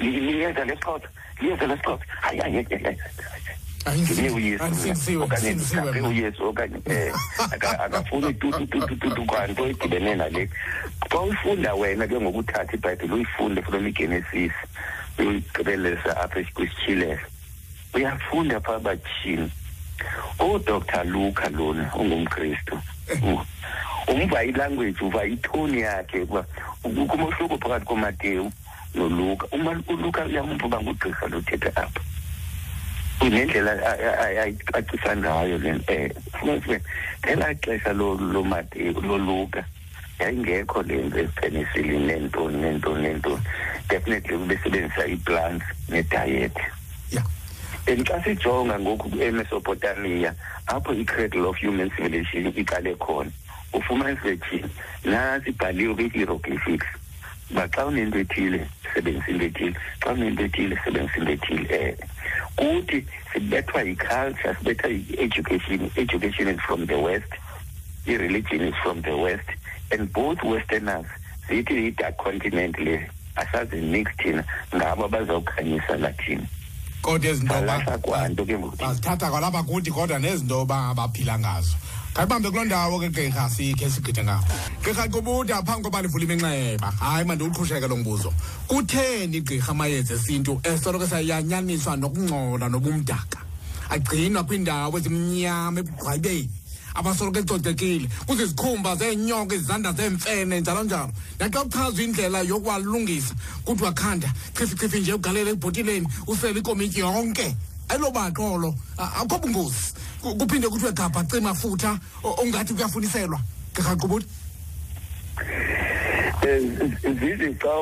liyeza lesixhosa liyeza lesixhosa. Hayi hayi ngibe uyesu okanye akafuni tututututu kwanto edibene nale. Xa uyifunda wena ke ngokuthatha ibhayibhile uyifunde from igenesis uyigqibelisa apha kwisitshilelo uyafunda phaa batshini udr luka lona ungumkristu. Umva ilanguage uva itoni yakhe uba kumohluko phakathi komatewu noluka. Uluka uyamva uba ngugqirha lothetha apha nendlela ayicacisa ngayo le um fumanise ngelaa xesha lomatewu loluka yayingekho le nto ezipenicillin neentoni neentoni neentoni definitely besebenzisa ii-plants nediet. And xa sijonga ngoku emesopotamia apho i-cradle of human civilization iqale khona. Ufumanise thina nasi ibhaliwe kwi-hieroglyphics uba xa unento ethile sebenzisa into ethile. Xa unento ethile sebenzisa into ethile um kuthi sibethwa yi-culture sibethwa yi-education education is from the west i-religion is from the west and both westerners zithi i-dark continent le asazi nix thina ngabo abazawukhanyisa lathina kodwa ezinto balahla kwanto ke ngoku bazithatha kwalapha kuthi kodwa nezinto baphila ngazo. Khayibambe kuloo ndawo ke gqirha sikhe sigqithe ngawo gqirha qubuda phambi koba livula iminxeba. Hayi mandiwuqhusheke lo mbuzo. Kutheni gqirha amayeza esintu esoloko sayanyaniswa nokungcola nobumdaka? Agcinwa kwiindawo ezimnyama ebugqwayibeni abasoloko ecocekile kuzizikhumba zeenyoka izizanda zeemfene njalo njalo. Naxa uchazwa indlela yokwalungisa kuthiwa khanda chifichifi nje ugalele ebhotileni usele ikomityi yonke. Ayilobaqolo akho bungozi. Kuphinde kuthiwe gabha cima futha ongathi kuyafuniselwa. Gqirha qubuti zizi xa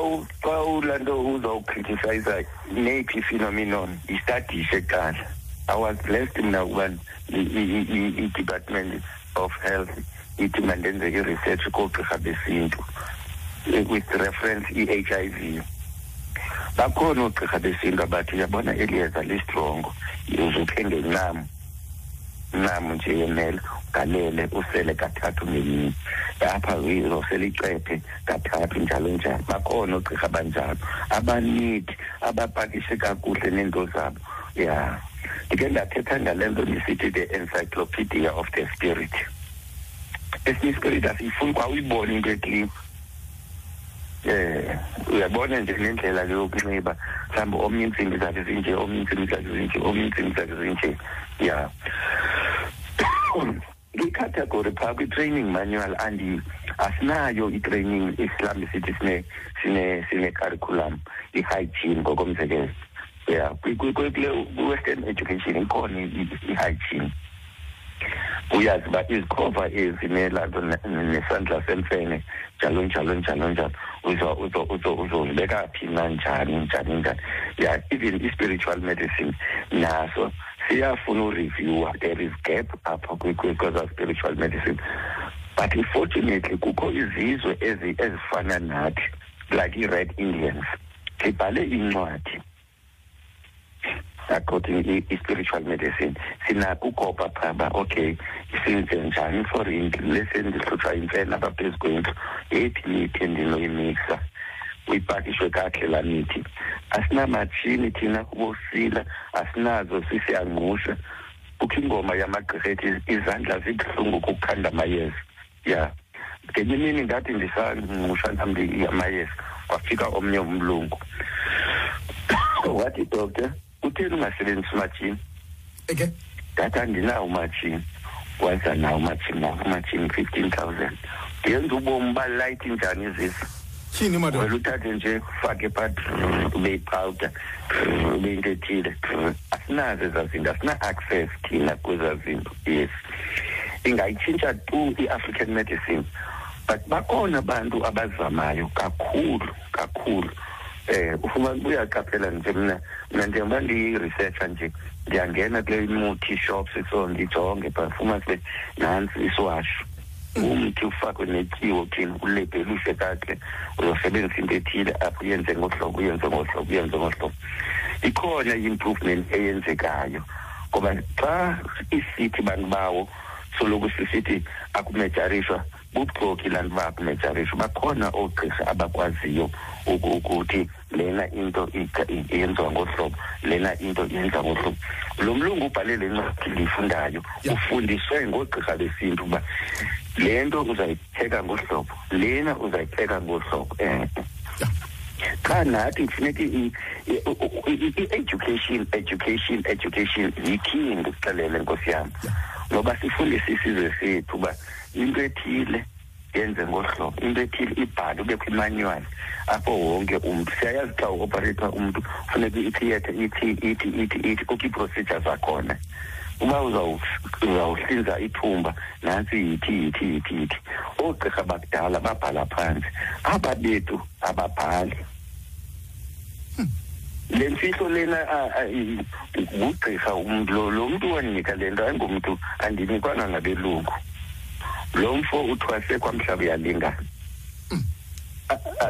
xa ulaa nto uzawukriticiza neyiphi phenomenon yistadishe kuqala. I was blessed mna ukuba i-department of health ithi mandenze i-research koogqirha besintu with reference i-h i v. Bakhona oogqirha besintu abathi yabona eli yeza listrongo uzukhe ngencam ncam nje yemele ugalele usele kathathu ngemini apha uzosele icephe kathathu njalo njalo. Bakhona oogqirha abanjalo. Abaneat abapakishe kakuhle neento zabo. Ya. Ndike ndathetha ngale nto ndisithi the encyclopedia of the spirit. Esinye ispirit asiyifuni kwa uyibone into ekliw eh uyabona nje nendlela yokunxiba. Mhlawumbe omnye iintsimbi zakhe zinje omnye iintsimbi zakhe zinje omnye iintsimbi zakhe zinje. Ya. Kwicategory phaa kwi-training manual andi asinayo i-training isilami sithi sine sine sine-curriculum i-hygiene ngokomzekelo. Ya kwi-western education ikhona i-hygiene uyazi uba izikhova ezi nelanto nesandla semfene njalo njalo njalo njalo. Uzozibeka phi na njani njani njani. Ya even i-spiritual medicine naso siyafuna ureviewa. There is gap apha kweza-spiritual medicine. But unfortunately kukho izizwe ezifana nathi like i-red indians. Zibhale incwadi. According i-spiritual medicine. Sinako ukopa phaa ba okay senze njani? For indlu leseni ndihlutshwa yimfene apha phezu kwendlu yeyiphi imithi endinoyimiksa uyipakishwe kakuhle laa mithi asinamatshini thina bosila asinazo sisiyangqusha. Kukho ingoma yamagqirha ethi izandla zibuhlungu kukukhanda amayeza. Ya. Ngenye imini ngathi ndisangqusha nam amayeza kwafika omnye umlungu. Wathi doctor utheni ungasebenzisi umatshini okay ndathi andinawo umatshini wenza nawo umatshini nawo umatshini fifteen thousand. Ndiyenza ubomi balight njani izisa? Tyhini madoda wena uthathe nje ufake phaa ube yipawuda ube into ethile. Asinazo ezaa zinto asina-access thina kwezaa zinto yes. Ingayitshintsha tu i-african medicine but bakhona abantu abazamayo kakhulu kakhulu. Eh ufumana uyaqaphela nje mina mina njengoba ndiyi-researcher nje. Ndiyangena kule muthi shops so ndijonge bafuma kule nantsi isiwashu. Umthi ufakwe netyiwo thina ulebhelushe kakuhle uzosebenzisa into ethile apho uyenze ngohlobo uyenze ngohlobo uyenze ngohlobo. Ikhona i-improvement eyenzekayo ngoba xa isithi bantu bawo soloku sisithi akumejarishwa bubuxoki laa nto bakumejarishwa bakhona oogqirha abakwaziyo ukuthi lena into yenziwa ngohlobo lena into yenziwa ngohlobo. Lo mlungu ubhale le ncwadi liyifundayo ufundiswe ngoogqirha besintu uba le nto uzayipheka ngohlobo lena uzayipheka ngohlobo um cha nathi kufuneka i-education education education yi-key ndikuxelele nkosi yami ngoba sifundise isizwe sethu uba into ethile yenze ngohlobo into ethile ibhale ubekho imanual apho wonke umntu. Siyayazi xa u-operator umntu funeka itheatre ithi ithi ithi ithi kukho ii-procedure zakhona. Uba uzawuhlinza ithumba nantsi yithi yithi yithi yithi. Oogqirha bakudala babhala phantsi aba bethu ababhali. Le mfihlo lena ngugqirha umntu lo lo mntu wandinika le nto ayingomntu andinikwanga ngabelungu lo mfo uthwase kwamhlaba uyalingana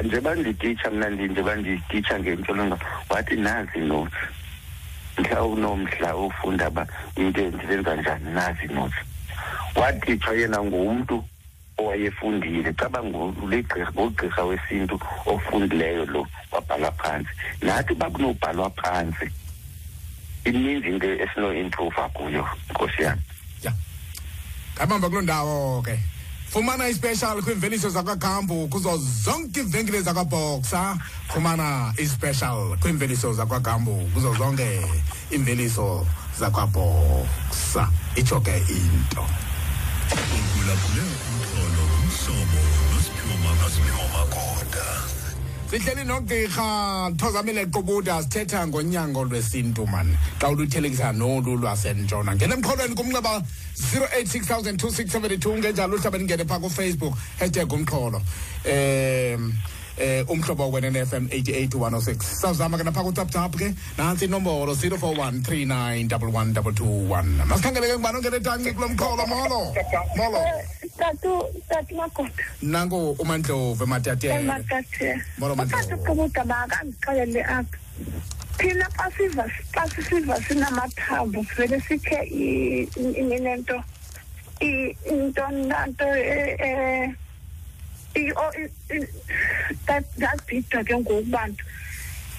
njengoba ndititsha mna njengoba ndititsha ngentsholonga wathi nazi notes. Mhla unomhla ufunda uba into ndizenza njani nazi notes. Watitshwa yena ngumntu owayefundile caba ngugqirha wesintu ofundileyo lo wabhala phantsi nathi bakunobhalwa phantsi ininzi into esino-improva kuyo nkosi yami. Ya. Ngabamba kuloo ndawo ke. Fumana ispecial kwiimveliso zakwagambu kuzo zonke iivenkile zakwaboxa fumana ispecial kwiimveliso zakwagambu kuzo zonke iimveliso zakwaboxa itsho ke into. Uphulaphule umxholo kumhlobo nosiphiwo makasiphiwo magoda sihleli nogqirha thozamile qubuda sithetha ngonyango lwesintu mani xa uluthelekisa nolu lwasentshona ngena emxholweni kumnxeba 0860002672 ngenjalo uhlaba ndingene phaa kufacebook hashtag umxholo um eh umhlobo wena FM 88 sawuzama ke napha kuTapTap ke nansi inombolo 0413911221 masikhangele ke ngubani ongene tanci kulo mxholo molo molo tatu tatu makoda nanko umandlovu ematatele Molo, Mandlovu. utata uqobuda makandixelele apha thina xa siva xa sisiva sinamathambo i- i- inento into nanto eh that- ndazibhida ke ngoku bantu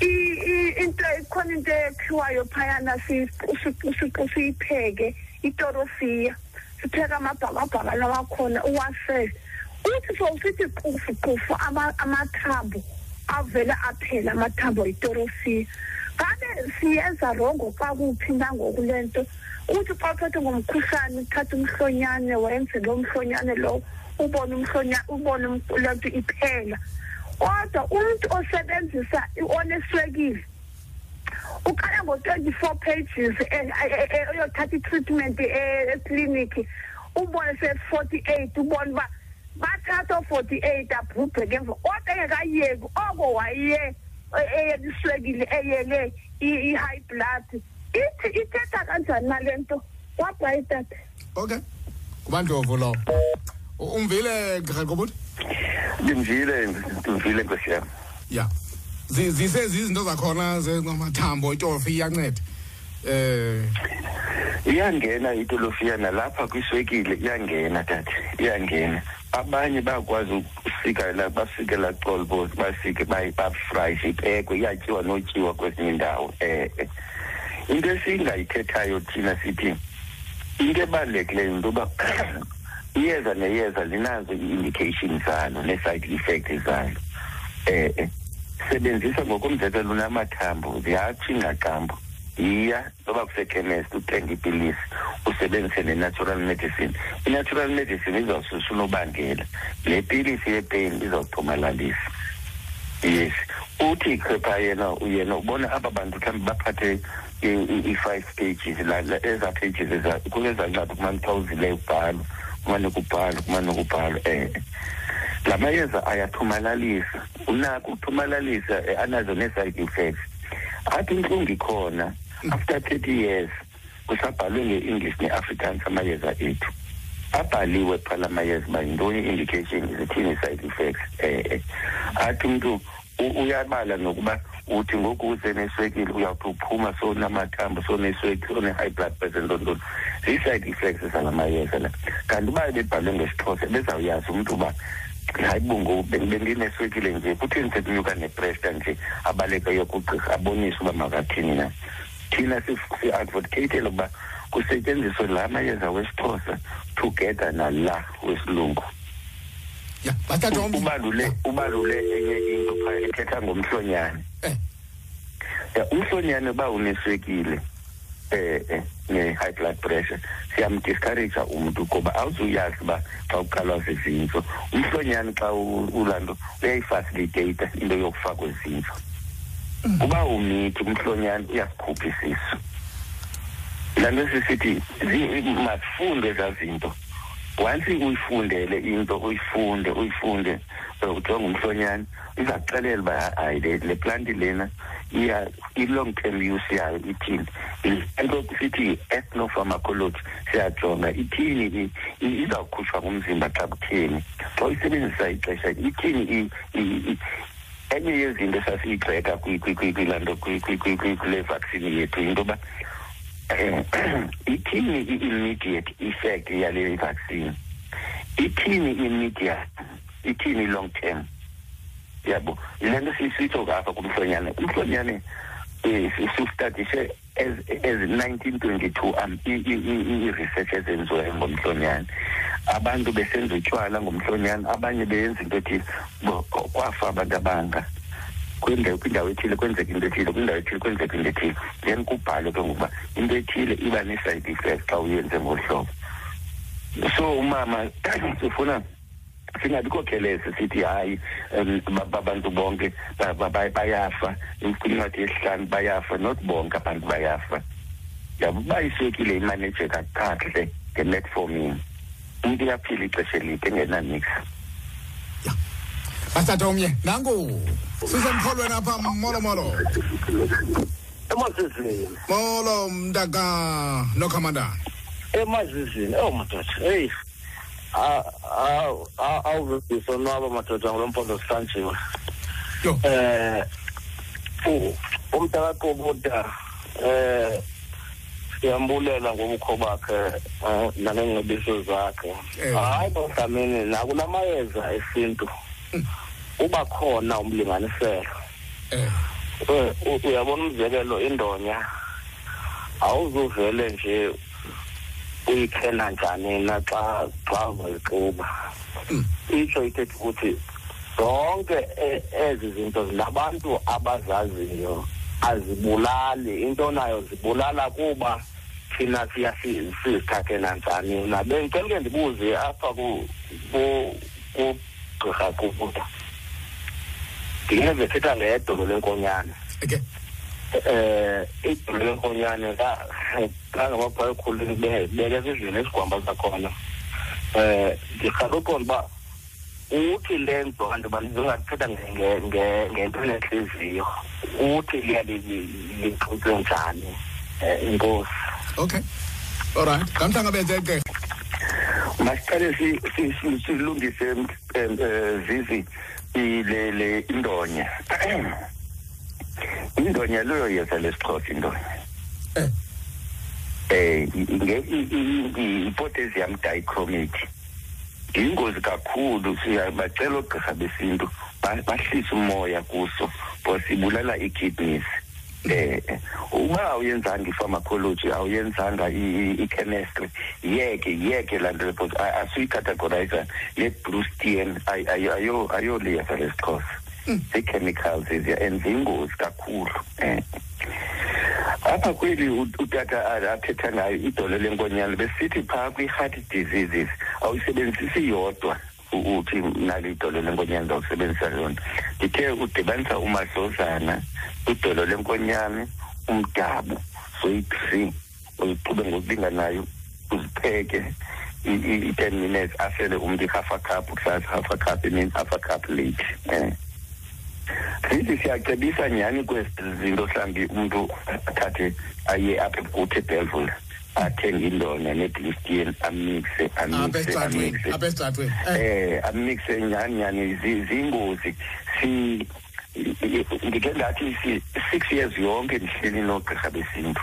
I- i- into ikhona into ekhiwayo phayana si- si- si- siyipheke itorosiya sipheka amabhakabhaka lawa khona uwasele. Uthi sowusithi qufu qufu ama- amathambo avele aphela amathambo yitorosiya ngabe siyenza rongo xa kuphi nangoku le nto uthi xa uphethwe ngumkhuhlane uthatha umhlonyane wenze lo mhlonyane lowo ubone umhlonya ubone um- le nto iphela. Kodwa umntu osebenzisa oneswekile uqala ngo-twenty-four pages eh, eh, eh, uyothatha i-treatment ekliniki ubone se-forty-eight ubone uba bathatha o-forty-eight abhubhe ke emva kodwa engekayeki oko waye eyebiswekile eyele i-high blood. Ithi ithetha kanjani nale nto? Kwabhayi tata okay. Kubandlovu lowo U- umvile graqobuti ndimvile ndimvile nkosi yam ya. Zi- zisezi izinto zakhona zengamathambo itofi iyanceda. Eh iyangena itolofiya nalapha kwiswekile iyangena tata. Iyangena. Abanye bayakwazi ukusikela basikela colbo basike bafrayishe ipekwe iyatyiwa notyiwa kwezinye indawo eh. into esingayithethayo thina sithi into ebalulekileyo yinto yoba iyeza neyeza linazo ii-indication zalo nee-side effect zalo eh sebenzisa ngokomzekelo unamathambo ziyatsho ingaqambo yiya noba kusekhemesti uthenga ipilisi usebenzise ne-natural medicine. I-natural medicine izawususa unobangela. Le pilisi yepeni izawuthomalalisa. Yes. Uthi ikhepha yena yena ubona aba bantu mhlawumbi baphathe i- i- i-five pages la- la- ezaa pages eza- kunezancwadi kumane kuthiwa uzile ubhalo kumane kubhalwe kumane kubhalwe eh la mayeza ayathomalalisa. Unako ukuthomalalisa eh, anazo nee-side effects. Athi intlungu ikhona after thirty years kusabhalwe nge-english ne-afrikaans amayeza ethu. Abhaliwe phala amayeza uba yintoni i-indication zithini i-side effects eh eh. athi umntu u- uyabala nokuba uthi ngoku uze neswekile uyawuthi uphuma sowunamathambo sowuneswekile sowune-high blood pressure ntontoni zii-side effects zala mayeza la. Kanti uba bebhalwe ngesixhosa bezawuyazi umntu uba hayi bungo bendineswekile nje kutheni sekunyuka nepresta nje abaleke yokugqirha abonise uba makathini na. Thina si-advocatele ukuba kusetyenziswe la mayeza wesixhosa together nala wesilungu. Ubalule ubalule enye into phaa ethetha ngomhlonyane. Eh. Ya, umhlonyane uba uneswekile eh eh ne-high blood pressure siyamdiscouragea umntu kuba awuzuyazi uba xa uqalwa zizintso umhlonyane xa u- ulaa nto uyayifasilitate into yokufakwa ezintso uba umithi umhlonyane uyasikhupha isisu laa nto sisithi zi- masifundwe ezaa zinto once uyifundele into uyifunde uyifunde eh, ujonga umhlonyane iza kuxelela uba hayi le le planti lena iya i-long term use yayo ithini. Into sithi yi-ethnopharmacology siyajonga ithini i- i- izawukhutshwa ngumzimba xa kutheni. Xa uyisebenzisa ixesha ithini i- i- i- enye yezinto esasiyigxeka kwi- kwi- kwi- kwilaa nto kwi- kwi- kwi- kwi- kule vaccine yethu yinto yoba um ithini i-immediate effect yale vaccine? Ithini i-immediate ithini i-long term? Yabo yile nto sisitsho apha kumhlonyane. Umhlonyane um siwustadishe as as nineteen twenty-two um i- i- i- i-research ezenziweyo ngomhlonyane abantu besenza utywala ngomhlonyane abanye beyenza into ethile. Bo- kwafa abantu abanga. Kwindawo kwindawo ethile kwenzeka into ethile kwindawo ethile kwenzeka into ethile. Then kubhalwe ke ngokuba into ethile iba ne-side effect xa uyenze ngolu hlobo so umama sifuna singabikho khelese sithi hayi ba- ba- abantu bonke ba- ba- ba- bayafa. Kwincwadi yesihlanu bayafa not bonke abantu bayafa. Yabo uba iswekile imanejeka kakuhle nge-metformin. Umntu uyaphila ixesha elide engenanix batata omnye. Nanku sisemkholweni apha molo molo. Emazizini. Molo mntaka nokhamandana emazizini. Oh madoda heyi awuvebhisonwaba madoda ngulo mpondo sihlanjiwe yo eh u- umntakaqobuta eh siyambulela ngobukho bakhe nangeengcebiso zakhe hayi bodlamini nakula mayeza esintu uba khona umlinganiselo uyabona umzekelo indonya awuzuvele nje uyikhela njani na xa xa uzayixuba itsho ithetha ukuthi zonke e- ezi zinto zinabantu abazaziyo azibulali. Into nayo zibulala kuba thina siya si- sizithathe nanjani? Na bengicela ke ndibuze apha ku ku kugqirha kubuda. Ndingeze thetha ngedolo lenkonyane okay eh idolo lenkonyane ka kangamabhayi khulu beke zizini esigwamba zakhona. Eh ndirhaqa uqonda uba uthi le nto kanti uba ndingathetha nge- nge- ngento enentliziyo uthi liya lixutywe njani? Um inkosi. Okay. Alright kamhlangabeze gqirha masiqale si- si- si- silungise em, eh, zizi le le indonya indonya leyo yeza lesixhosa indonya Eh. eh nge i- i- i- i-potassium dichromate ingozi kakhulu siyabacela ogqirha besintu ba- bahlise umoya kuso because ibulala ii-kidneys eh eh, uba awuyenzanga i-pharmacology awuyenzanga i- i- i-chemistry yeke yeke laa nto because asuyicategorize ne-brustian ayoliyeza lesixhosa zii-chemicals eziya and ziyingozi kakhulu um apha kweli u- utata a- athetha ngayo idolo lenkonyana besithi phaa kwi-heart diseases awuyisebenzisi yodwa u- uthi nalo idolo lenkonyana ndawusebenzisa yona. Ndithe udibanisa umadlozana idolo lenkonyane umdabu soyi-three uyixube ngokulinganayo uzipheke i- i- i-ten minutes asele umntu i-half a cup kusasa half a cup imini half a cup late um sithi siyacebisa nyhani kwezi zinto mhlawumbi umntu athathe aye apha kuthi ebelvul athenge indonya neblistian amixe apha amixe esitratweni apha esitratweni eh. Eh nyhani nyhani zi- ziyingozi ndikhe ndathi si- six years yonke ndihleli nogqirha besintu.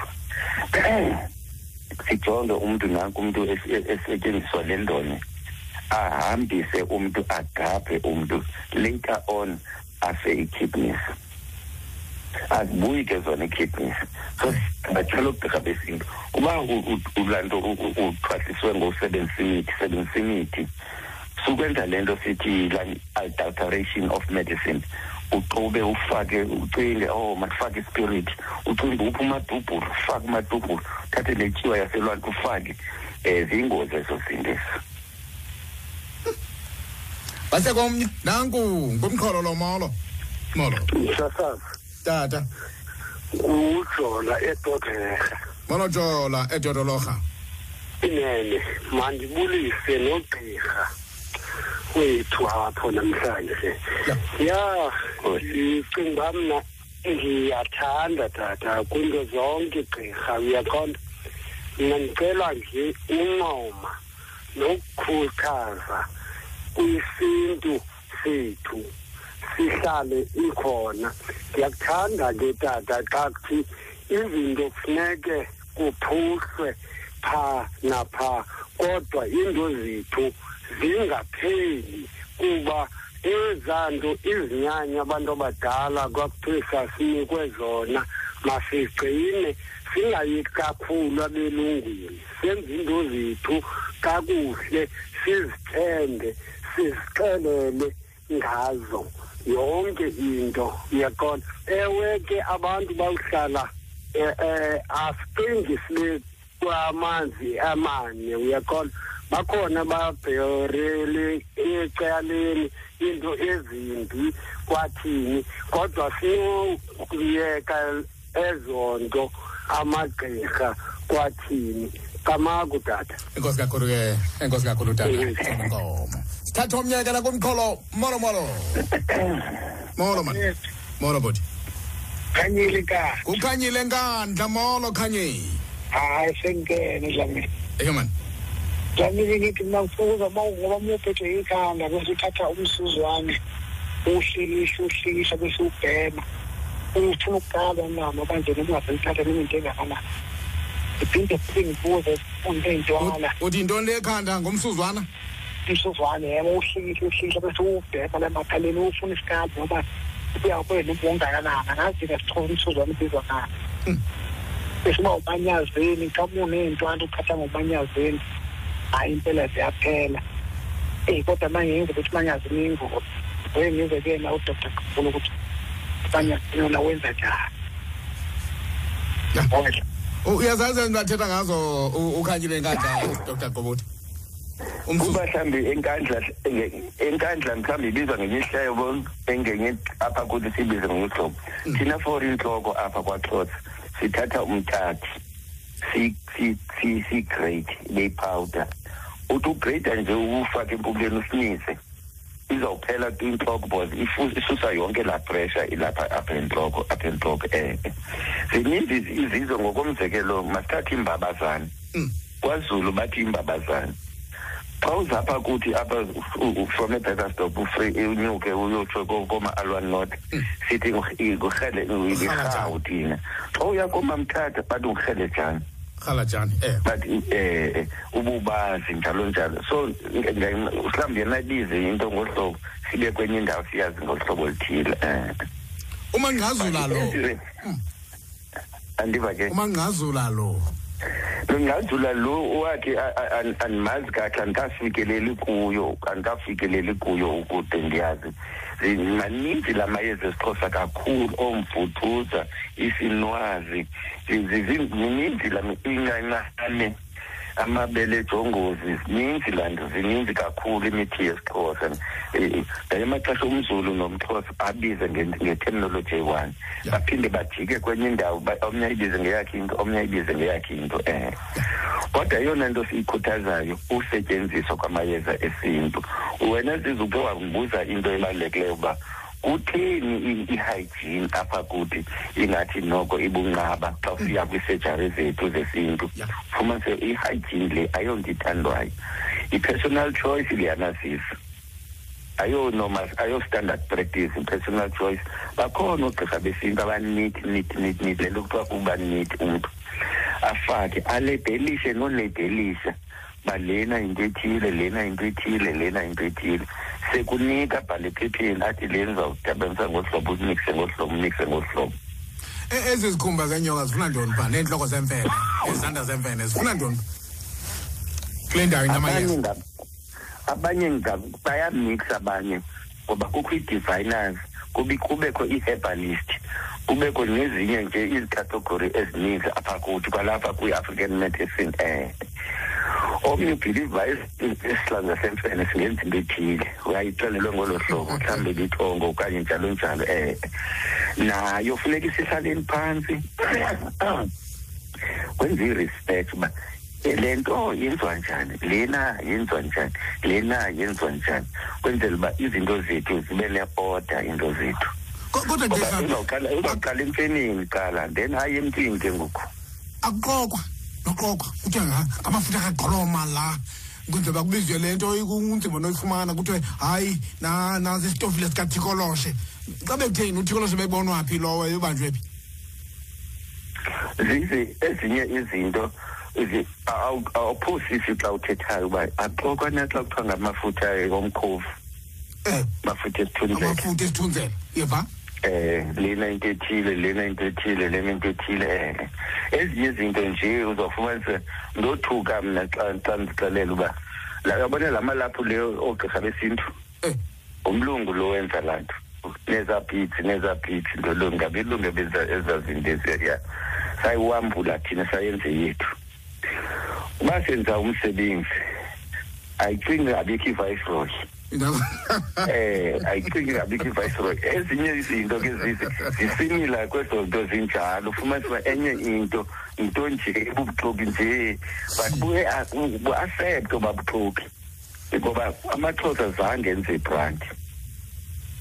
Sijonge umntu nanku umntu es- es- esetyenziswa le ndonya ahambise umntu agaphe umntu later on afe ii-kidneys azibuyi ke zona ii-kidneys so bacela ugqirha besintu. Uba ulaa nto u- u- uxhwasiswe ngosebenzisa imithi sebenzisa imithi sukwenza le nto sithi adulteration of medicine. Uxube ufake ucinge oh mandifake ispirit. Ucinge uphi umadubhulu ufake umadubhulu uthathe le tyiwa yaselwandle ufake um ziyingozi ezo zinto ezo. Basekomnye nanku ngumqholo lo molo. Molo. Sasazi tata. Ujola edodleha molo jola edodolorha inene mandibulise nogqirha wethu apho namhlanje. Ya. ya ndicinga uba mna ndiyathanda tata kwinto zonke gqirha uyaqonda mna ndicela nje uncoma nokukhuthaza kwisintu sethu sihlale ikhona. Ndiyakuthanda ke tata xa kuthi izinto kufuneke kuphuhlwe phaa naphaa kodwa iinto zethu zingapheli kuba ezaa nto izinyanya abantu abadala kwakuthiwe sasinikwe zona. Masigcine singayeki kakhulu abelungwini. Senze iinto zethu kakuhle sizithembe. Sizixelele ngazo yonke into uyaqonda ewe ke abantu bawuhlala eh asicingi sibe kwamanzi amane uyaqonda bakhona babherele ecaleni into ezimbi kwathini kodwa sinokuyeka ezo nto amagqirha kwathini? Kamaku tata. Enkosi kakhulu ke enkosi kakhulu tata. Inkomo sithatha omnye ke la kumqholo molo molo. Molo man molo bodi khanyile ka? Kukhanyile nkandla molo khanyi hayi sengene dlamini eke man dlamini ngithi mina ngifuna ukuza ngoba muphethwe ikhanda bese uthatha umsuzwane uwuhlikisha uwuhlikisha bese ubhema ufuna ukugaba nama kanje noma ungaselithatha noma into engakanani ngiphinde futhi ngibuze unto ey'ntwana. Uthi yintoni le ekhanda? Ngomsuzwana umsuzwane yebo uwuhlikisha uwuhlikisha bese uwubhema la makhaleni ufuna isikabhi noma uyakwena ubungakanani angazi-ke sithola umsuzwane ubizwa ngani. Bese uba umanyazeni nkamu ney'ntwana ukhatha ngomanyazeni hhayi impela ziyaphela. Eyi kodwa manje ngenza ukuthi umanyazini iyingozi ngoye ngize kuyena udoktor kakhulu ukuthi umanyazini yona wenza njani. Ya. yabona U- uyazazi into athetha ngazo u- ukhanyile nkandla dr goboti umsuzi kuba mhlawumbi enkandla enkandla mhlawumbi ibizwa ngenye ihlebo engenye apha kuthi siyibize ngenye uhlobo thina for intloko apha kwaxhosa sithatha umthathi si- si- si- sigrade beyipowder uthi ugrade nje ufake empumlweni usinise izawuphela intloko because isusa yonke laa pressure ilapha apha entloko apha entloko eh zininzi izi- izizwe ngokomzekelo masithathe imbabazane. Mm. kwazulu bathi imbabazane. Xa uzapha kuthi apha u- u- from ebekastop unyuke uyotsho ko- koma-alwan north sithi ngurhele irhawu thina. Xa uya komamthatha bathi ngurhele jani. Rhalajani eh. But eh ububazi njalo njalo. So nge- nge- mhlawumbi yena ibize into ngohlobo sibe kwenye indawo siyazi ngohlobo oluthile um umangqazula lo. Andiva ke. Umangqazula lo. Ngazula lo wakhe a- a- an- andimazi kahle andikafikeleli kuyo andikafikeleli kuyo ukude ndiyazi Zi- maninzi la mayeza esixhosa kakhulu oomvuthuza isinwazi Zi- zi- zi- zininzi la inqanqane amabele ejongozi zininzi laa nto zininzi kakhulu imithi yesixhosa. Eh, ngaye amaxesha umzulu nomxhosa abize nge- ngeterminology eyi-one. Yeah. baphinde bajike kwenye indawo ba- omnye ayibize ngeyakhe into omnye ayibize ngeyakhe into um kodwa eyona nto siyikhuthazayo usetyenziswa kwamayeza esintu. Wena zize uke wandibuza into ebalulekileyo uba kutheni i-hygiene apha kuthi ingathi noko ibunqaba xa ufika kwiisejari zethu zesintu? Fumanise i-hygiene le ayonto ithandwayo i-personal choice liyanazisa ayo normal ayo standard practice i-personal choice. Bakhona oogqirha besintu abaneat neat neat neat le nto kuthiwa kuba neat umntu. Afake aledelishe noledelisha ba lena into ethile lena into ethile lena into ethile. Sekunika bhale ephepheni athi le ndizawudabanisa ngohlobo unikise ngohlobo unikise ngohlobo. E- ezi zikhumba zenyoka zifuna ntoni pha neentloko zemfene nezandla zemfene zifuna ntoni? Kule ndawo abanye inamayeza nga- abanye nga- bayamix abanye ngoba kukho ii-designers kube kubekho ii-herbalist kubekho nezinye nje izicategory ezininzi apha kuthi kwalapha kwi-african medicine um omnye ubhiliva esihlanga semfene singenza into ethile. Uyayixelelwe ngolo hlobo mhlawumbi lithongo okanye njalo njalo um nayo funeka isihlaleni phantsi kwenza i-respect uba eh, le nto yenziwa njani lena yenziwa njani lena yenziwa njani kwenzela uba izinto zethu zibe ne-order into zethu. Ko- kodwa ngoba gqirha uzawuqala uzawuqala emfeneni qala then hayi emntwini ke ngoku. Akuqokwa. Noqokwa kuthiwa nga- ngamafutha kagqoloma la. Kwenzela uba kubizwe le nto kunzima noyifumana kuthiwe hayi na- nazi isitofile sikathikoloshe. Xa bekutheni uthikoloshe bebonwa phi lowo ebanjwe phi? Zizi ezinye izinto zi- awu- awuphosisi xa uthethayo uba axokwa naxa kuthiwa ngamafutha omkhovu um mafutha esithunzela. Amafutha esithunzela yeva? Eh lena into ethile lena into ethile lena into ethile. Eh ezinye izinto nje uzawufumanisa ndothuka mna xa xa ndixelela uba la yabona lamalaphu leyo oogqirha besintu? Um umlungu lo wenza laa nto. Nezaa beats nezaa beats nto lo ngabe ilungu ebenza ezaa zinto eziya sayiwambula thina sayenze yethu. Uba senza umsebenzi ayicingi abikho iviceroy. Eh ayicingi kabikho iviceroy ezinye izinto ke zizi zisimila kwezo nto zinjalo ufumanisa uba enye into yinto nje ebubuxoki nje. But bu-accepte babuxoki ngoba amaxhosa zange enze ibranti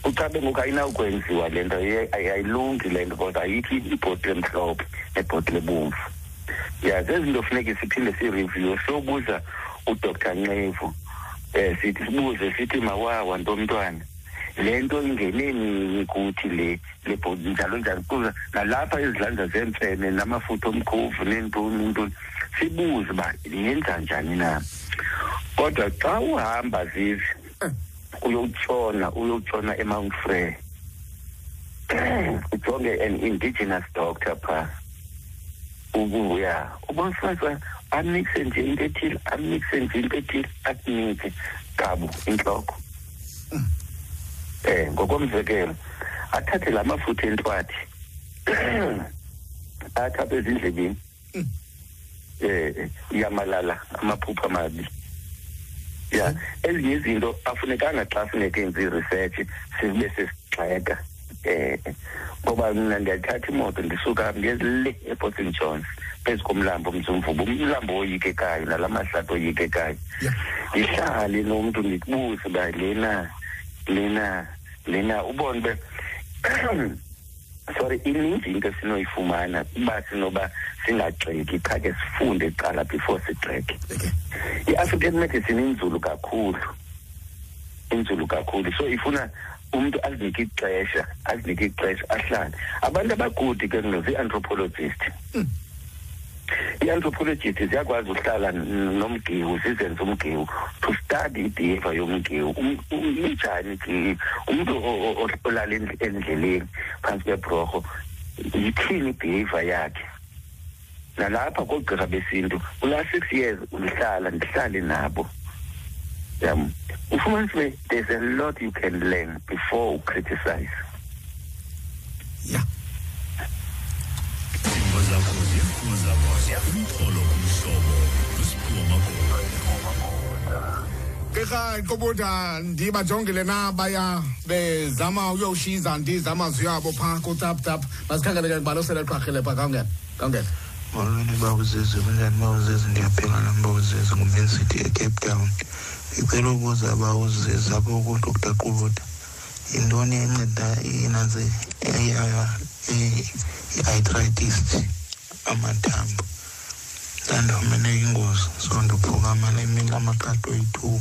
ucabe ngoku ayinawukwenziwa le nto. Ayilungi le nto because ayikho ibhotile emhlophe nebhotile ebomvu. Ya zezinto funeke siphinde sireview. Sobuza udr ncevu um sithi sibuze sithi mawawa ntomntwana. Le nto ingeneni kuthi le le bhodi njalo njalo. Kuze nalapha izidlanza zemfene namafutha omkhovu neentoni ntoni sibuze uba yenza njani na. Kodwa xa uhamba zizi uyotshona uyotshona emount frere. Ujonge an indigenous doctor phaa ukuya ubonifasa amikse nje into ethile amikse nje into ethile akunike gabu intloko eh ngokomzekelo athathe la mafutha entwathi athi apha ezindlebeni. Eh yamalala amaphupha amabi ya ezinye izinto afunekanga xa funeke enze research sibe sesigxeka eh ngoba mina ndiyathatha imoto ndisuka ndiyezile ePort St. John's. Phezu komlambo mzumvubu umlambo oyikekayo nala mahlathi oyikekayo ndihlale nomntu ndikubuze uba lena lena lena ubone be sorry ininzi into esinoyifumana uba sinoba singagxeki. Qha ke sifunde kuqala before sigxeke. I-african medicine inzulu kakhulu. Inzulu kakhulu. So ifuna umntu azinike ixesha azinike ixesha ahlale. Abantu abagudi ke mna zii-anthropologist. I-anthropologist ziyakwazi uhlala n- nomgiwu zizenze umgiwu to study ibehavior yomgiwu Um- um- injani umntu o- o- o- olala endl- endleleni phantsi kwebrorho yithini ibehavior yakhe? Nalapha koogqirha besintu kula six years ulihlala ndihlale nabo. Yam ufumanise there's a lot you can learn before ucriticize. Yeah. Qobota ndibajongile na baya bezama uyoshiza ndizamazwi yabo pha ku tap. Tap masikhangele ke balosele qhaqhile pha kangena kangena molweni bawuzezi kunjani bawuzezi ndiyaphila nam bawuzezi ngumain city ecape town. Ndicela ukuza bawuzezi apho kudr qubota yintoni enceda inanzi i-arthritis amathambo. Ndandifumene ingozi so ndiphukama nemini amaqato oyi-two.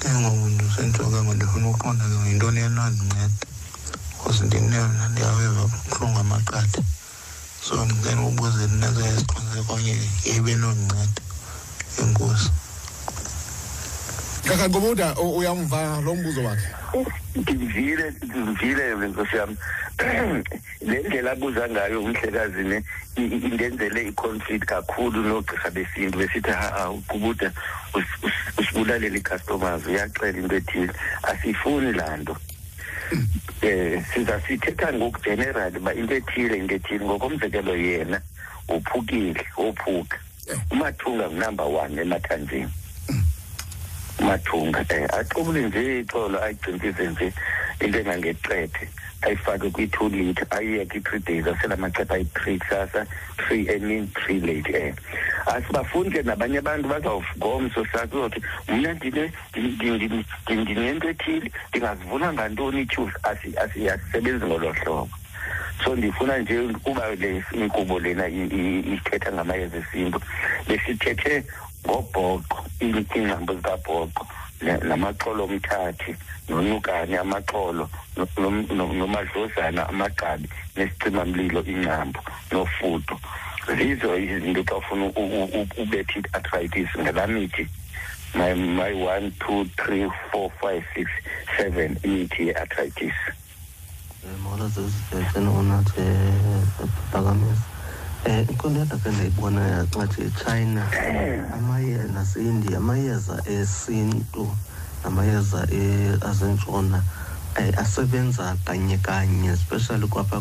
Ke ngoku ndisentsho ke ngoku ndifuna uqonda ke ngoku yintoni enondinceda because ndineyona ndiyaweva buhlungu amaqatha. So ndicela ubuze ndinenza isiqiniseko okanye ibe nondinceda. Enkosi. Kekha Qobota u- uyamva lo mbuzo wakhe. Ndivile ndivile le nkosi yam le ndlela abuza ngayo umhlekazi ne indenzele i-conflict kakhulu noogqirha besintu besithi ha uqubuda us- us- usibulalela ii-customers uyaxela into ethile. Asiyifuni laa nto. Eh siza sithetha ngokugenerali uba into ethile into ethile. Ngokomzekelo yena uphukile wophuka umathunga ngunumber one emathanjeni. Umathunga um axobule nje ixolo ayigcintise nje into engangeqethe ayifake kwi-two litre ayiyeke i-three days asela maxepha ayi-three kusasa three emini three late um asibafuni ke nabanye abantu bazawugomso sakhe uzothi mna ndine ndi- ndi- ndi- ndinento ethile ndingazivuna ngantoni ityusi asisebenzi ngolo hlobo. So ndifuna nje ukuba le inkqubo lena i- i- ithetha ngamayeza esintu. Besithethe ngobhoqo ii- iingcambo zikabhoqo na- namaxolo omthathi nonukane amaxolo no- nom- no- nomadlozana amagqabi nesicimamlilo ingcambo nofudo zizo izinto xa ufuna u- u- u- ubethe i-arthritis ngalaa mithi my my one two three four five six seven imithi ye-arthritis. Molo zezibheke unathi phakamisa. Um ikhona endakhe ndayibona nxathi echina amaye naseindia amayeza esintu namayeza e- asentshona um asebenza kanye kanye especially kwapha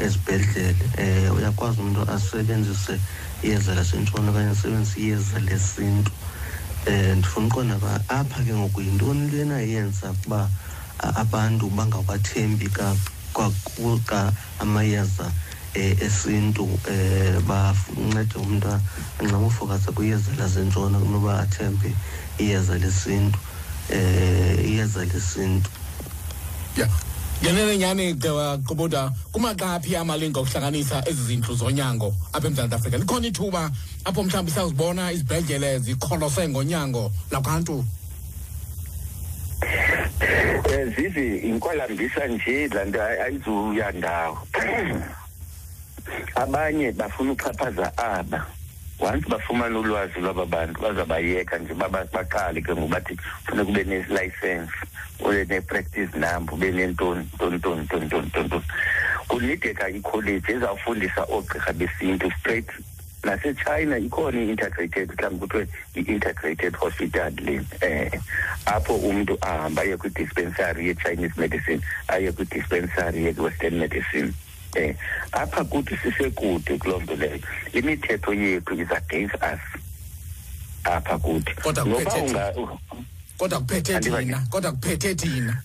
ezibhedlele um uyakwazi umntu asebenzise iyeza lasentshona okanye asebenzise iyeza lesintu. Um ndifuna uqonda uba apha ke ngoku yintoni lena yenza ukuba abantu bangawathembi ka- amayeza esintu um bancede umntu anxamofokasa kwiyeza lasentshona kunoba athembe iyeza lesintu um iyeza lesintu. Yeah ngenene nyani Gqi- Qobota kumaqaphi amalinga okuhlanganisa ezi zindlu zonyango apha eMzantsi Afrika. Likhona ithuba apho mhlawumbi siyazibona izibhedlele zikholose ngonyango lwabantu um zizi inkwalambisa nje laa nto ayi- ayizuya ndawo. abanye bafuna uxhaphaza aba. Once bafumana ulwazi lwaba bantu bazabayeka nje baba- baqale ke ngobathi funeka ube nelicense ube ne-practice number ube nentoni ntoni ntoni ntoni ntoni ntoni ntoni. Kunideka ikholeji ezawufundisa oogqirha besintu straight nasechina ikhona i-integrated mhlawumbi kuthiwe i-integrated hospital le um apho umntu ahamba aye kwi-dispensary ye-chinese medicine aye kwi-dispensary ye-western medicine. Um apha kuthi sisekude kuloo nto leyo. Imithetho yethu is against us. Apha kuthi. Kodwa kuphethe thina. Kodwa kuphethe thina.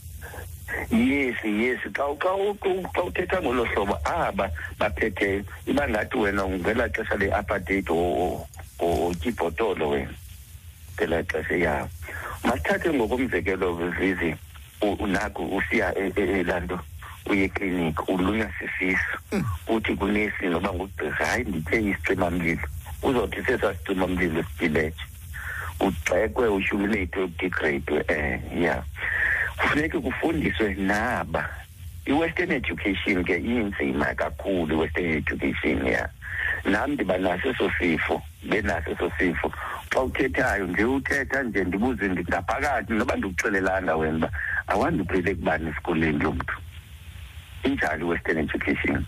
Yes yes. Xa xa uthetha ngolo hlobo aba baphetheyo iba ngathi wena ngela xesha le-apartheid otyibhotolo wena. Ngelaa xesha yawo masithathe ngokomzekelo zizi unako usiya e- e- elaa nto uye ekliniki ulunywa sisisu uthi kunesi noba ngugqirha hayi nditye isicimamlilo. Uzothi sesasicimamlilo sibhiletshe ugxekwe uhumilate udegrade um ya. Kufuneke kufundiswe naba. I-western education ke inzima kakhulu i-western education ya. Nam ndiba naso eso sifo benaso eso sifo. Xa uthethayo nje uthetha nje ndibuze ngaphakathi noba ndikuxelelanga wena uba awandiphele kubani esikoleni lo mntu? Injalo i-western education.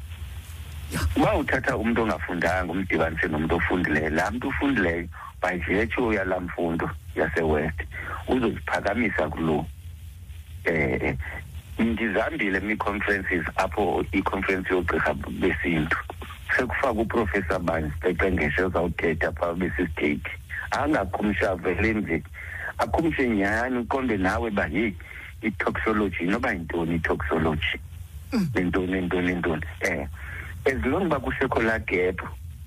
Uba uthatha umntu ongafundanga umdibanise nomntu ofundileyo laa mntu ufundileyo by virtue yalaa mfundo yasewest uzoziphakamisa kuloo eh ndizambile mi-conferences apho i-conference yogqirha besintu. Sekufaka uprofessor bani siqeqengeshe uzawuthetha phaa besistate angakhumsha avele nje akhumshe nyhani uqonde nawe uba yeyi i-toxology noba yintoni i-toxology? Nentoni nentoni nentoni eh as long uba kusekho laa gap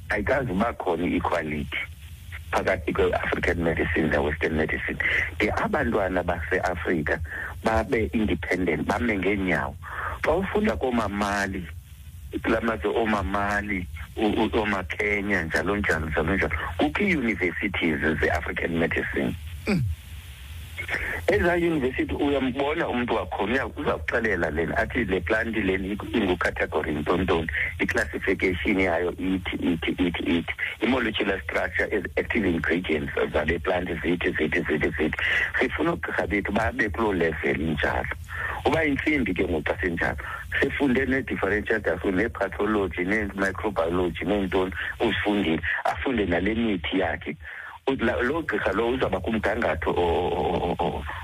ayikazi uba khona i-equality phakathi kwe-african medicine ne-western medicine. De abantwana baseafrika babe independent bame ngeenyawo. Xa ufunda koomamali kula mazwe oomamali u- u- oomakenya njalo njalo njalo njalo kukho ii-universities ze-african medicine. Ezaa yunivesithi uyambona umntu wakhona uya- uzawuxelela lena. Athi le planti lena iku- ingucategory ntontoni. Iclassification yayo ithi ithi ithi ithi. I-molecular structure as active ingredients zale planti zithi zithi zithi zithi. Sifuna oogqirha bethu babe kuloo level injalo uba intsimbi ke ngoku xa senjalo sefunde ne-differential diaphone ne-pathology ne-microbiology neentoni uzifundile. Afunde nale mithi yakhe. Loo gqirha lo uzawuba kumgangatho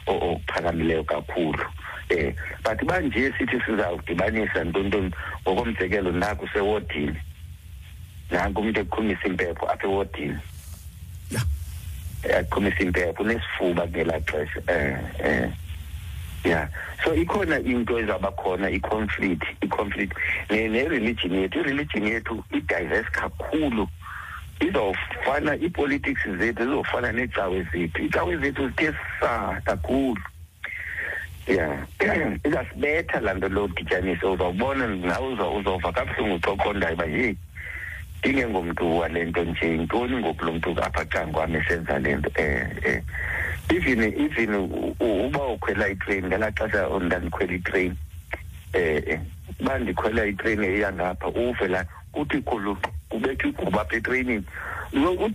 ophakamileyo kakhulu. Um but uba nje sithi sizawudibanisa ntontoni? Ngokomzekelo naku sewodini. Nanku umntu eqhumisa impepho apha ewodini. Aqhumisa impepho unesifuba ngelaa xesha. Um um ya. So ikhona into ezawuba khona i-conflict i-conflict Ne- ne-religion yethu. I-religion yethu i-diverse kakhulu. Izawufana ii-politics zethu zizofana neecawe zethu. Iicawe zethu zithe saa kakhulu. Ya izasibetha laa nto lo dityanise uzawubona nawe uza- uzawuva kabuhlungu uxoqondayo uba yeyi ndingengomntu wale nto nje yintoni ngoku lo mntu apha cangwam esenza le nto? Um um even even u- u- uba ukhwela itreyini ngelaa xesha ndandikhwela itreyini um uba ndikhwela itreyini eyangapha uve laa kuthi khulu kubetha iguba apha etreyinini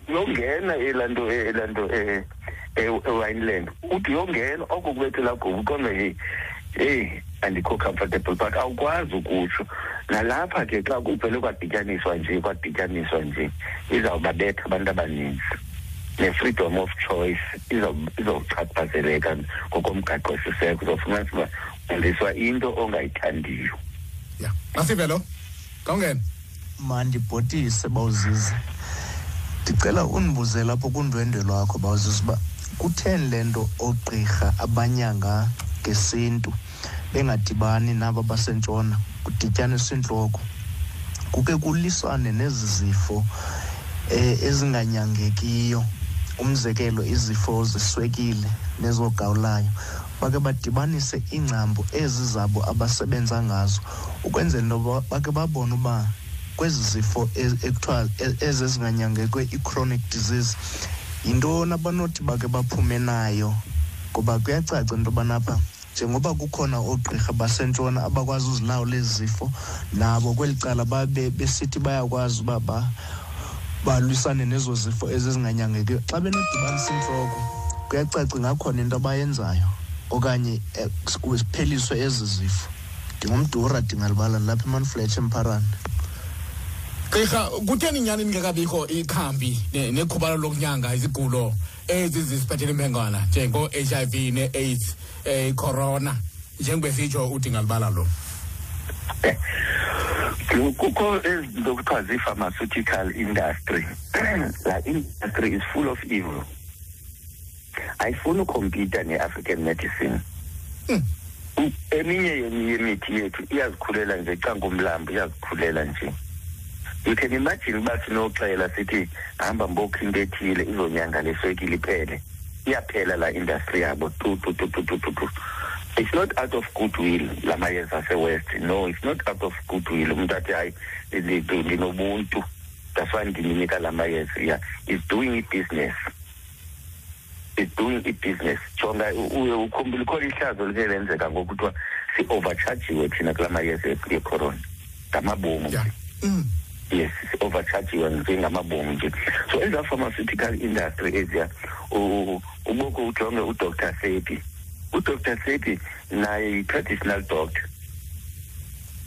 uyongena elaa nto elaa nto eh, eh, ewineland uthi uyongena oko kubethe laa guba uqonda yeyi heyi andikho comfortable but awukwazi ukutsho. Nalapha ke xa kuvele kwadityaniswa nje kwadityaniswa nje izawubabetha abantu abaninzi. Ne-freedom of choice izaw- izawuchaphazeleka ngokomgaqo siseko uzawufumanisa uba ufundiswa into ongayithandiyo. Ya. Masive lo kawungena. Mandibhotise bawuzizi ndicela undibuzele apho kundwendwe lwakho bawuzizi uba kutheni le nto oogqirha abanyanga ngesintu bengadibani nabo basentshona kudityaniswa intloko? Kuke kuliswane nezi zifo eh, ezinganyangekiyo. Umzekelo izifo zeswekile nezogawulayo. Bake badibanise iingcambu ezi zabo abasebenza ngazo ukwenzela into yoba bake babone uba kwezi zifo e- ekuthiwa e- ezi ezinganyangekwe i-chronic disease yintoni abanothi bake baphume nayo? Ngoba kuyacaca into yobana apha njengoba kukhona oogqirha basentshona abakwazi uzilawula ezi zifo nabo kweli cala babe besithi bayakwazi uba ba- balwisane nezo zifo ezizinganyangekiyo xa benodibanisa intloko kuyacaca ingakhona into abayenzayo okanye eh, kupheliswe ezi zifo. Ndingumdura ndingalibala lapha emanfletsh empharane gqirha kutheni nyani ningekabikho ikhambi ne- nekhubalo lokunyanga izigulo ezi zisiphathele impengwana njengo-h i v ne-aids um corona? Njengobesitsho udingalibala lo. Kukho ezinto kuthiwa zii-pharmaceutical industry. La industry is full of evil. Ayifuni ukhompyuta ne-african medicine. U- eminye yemi- yemithi yethu iyazikhulela nje cangumlambo iyazikhulela nje. You can imagine uba sinoxela sithi hamba mbokha into ethile izonyanga leswekile iphele. Iyaphela la industry yabo tu tu tu tu tu tu tu. It's not out of goodwill la mayeza asewest. No it's not out of goodwill. Umntu athi hayi ndi- ndinobuntu. That's why ndininika la mayeza. Yeah is doing i-business is doing i-business jonga u- u- ukhumbula ikhona ihlazo like lenzeka ngokuthiwa si-overchargiwe thina kula mayeza e- yecorona. Ngamabomu. Ya Mm. Yes overchargiwe njengamabomu nje so ezaa pharmaceutical industry eziya u- uboko ujonge udr sepi udr sepi naye yi-traditional doctor.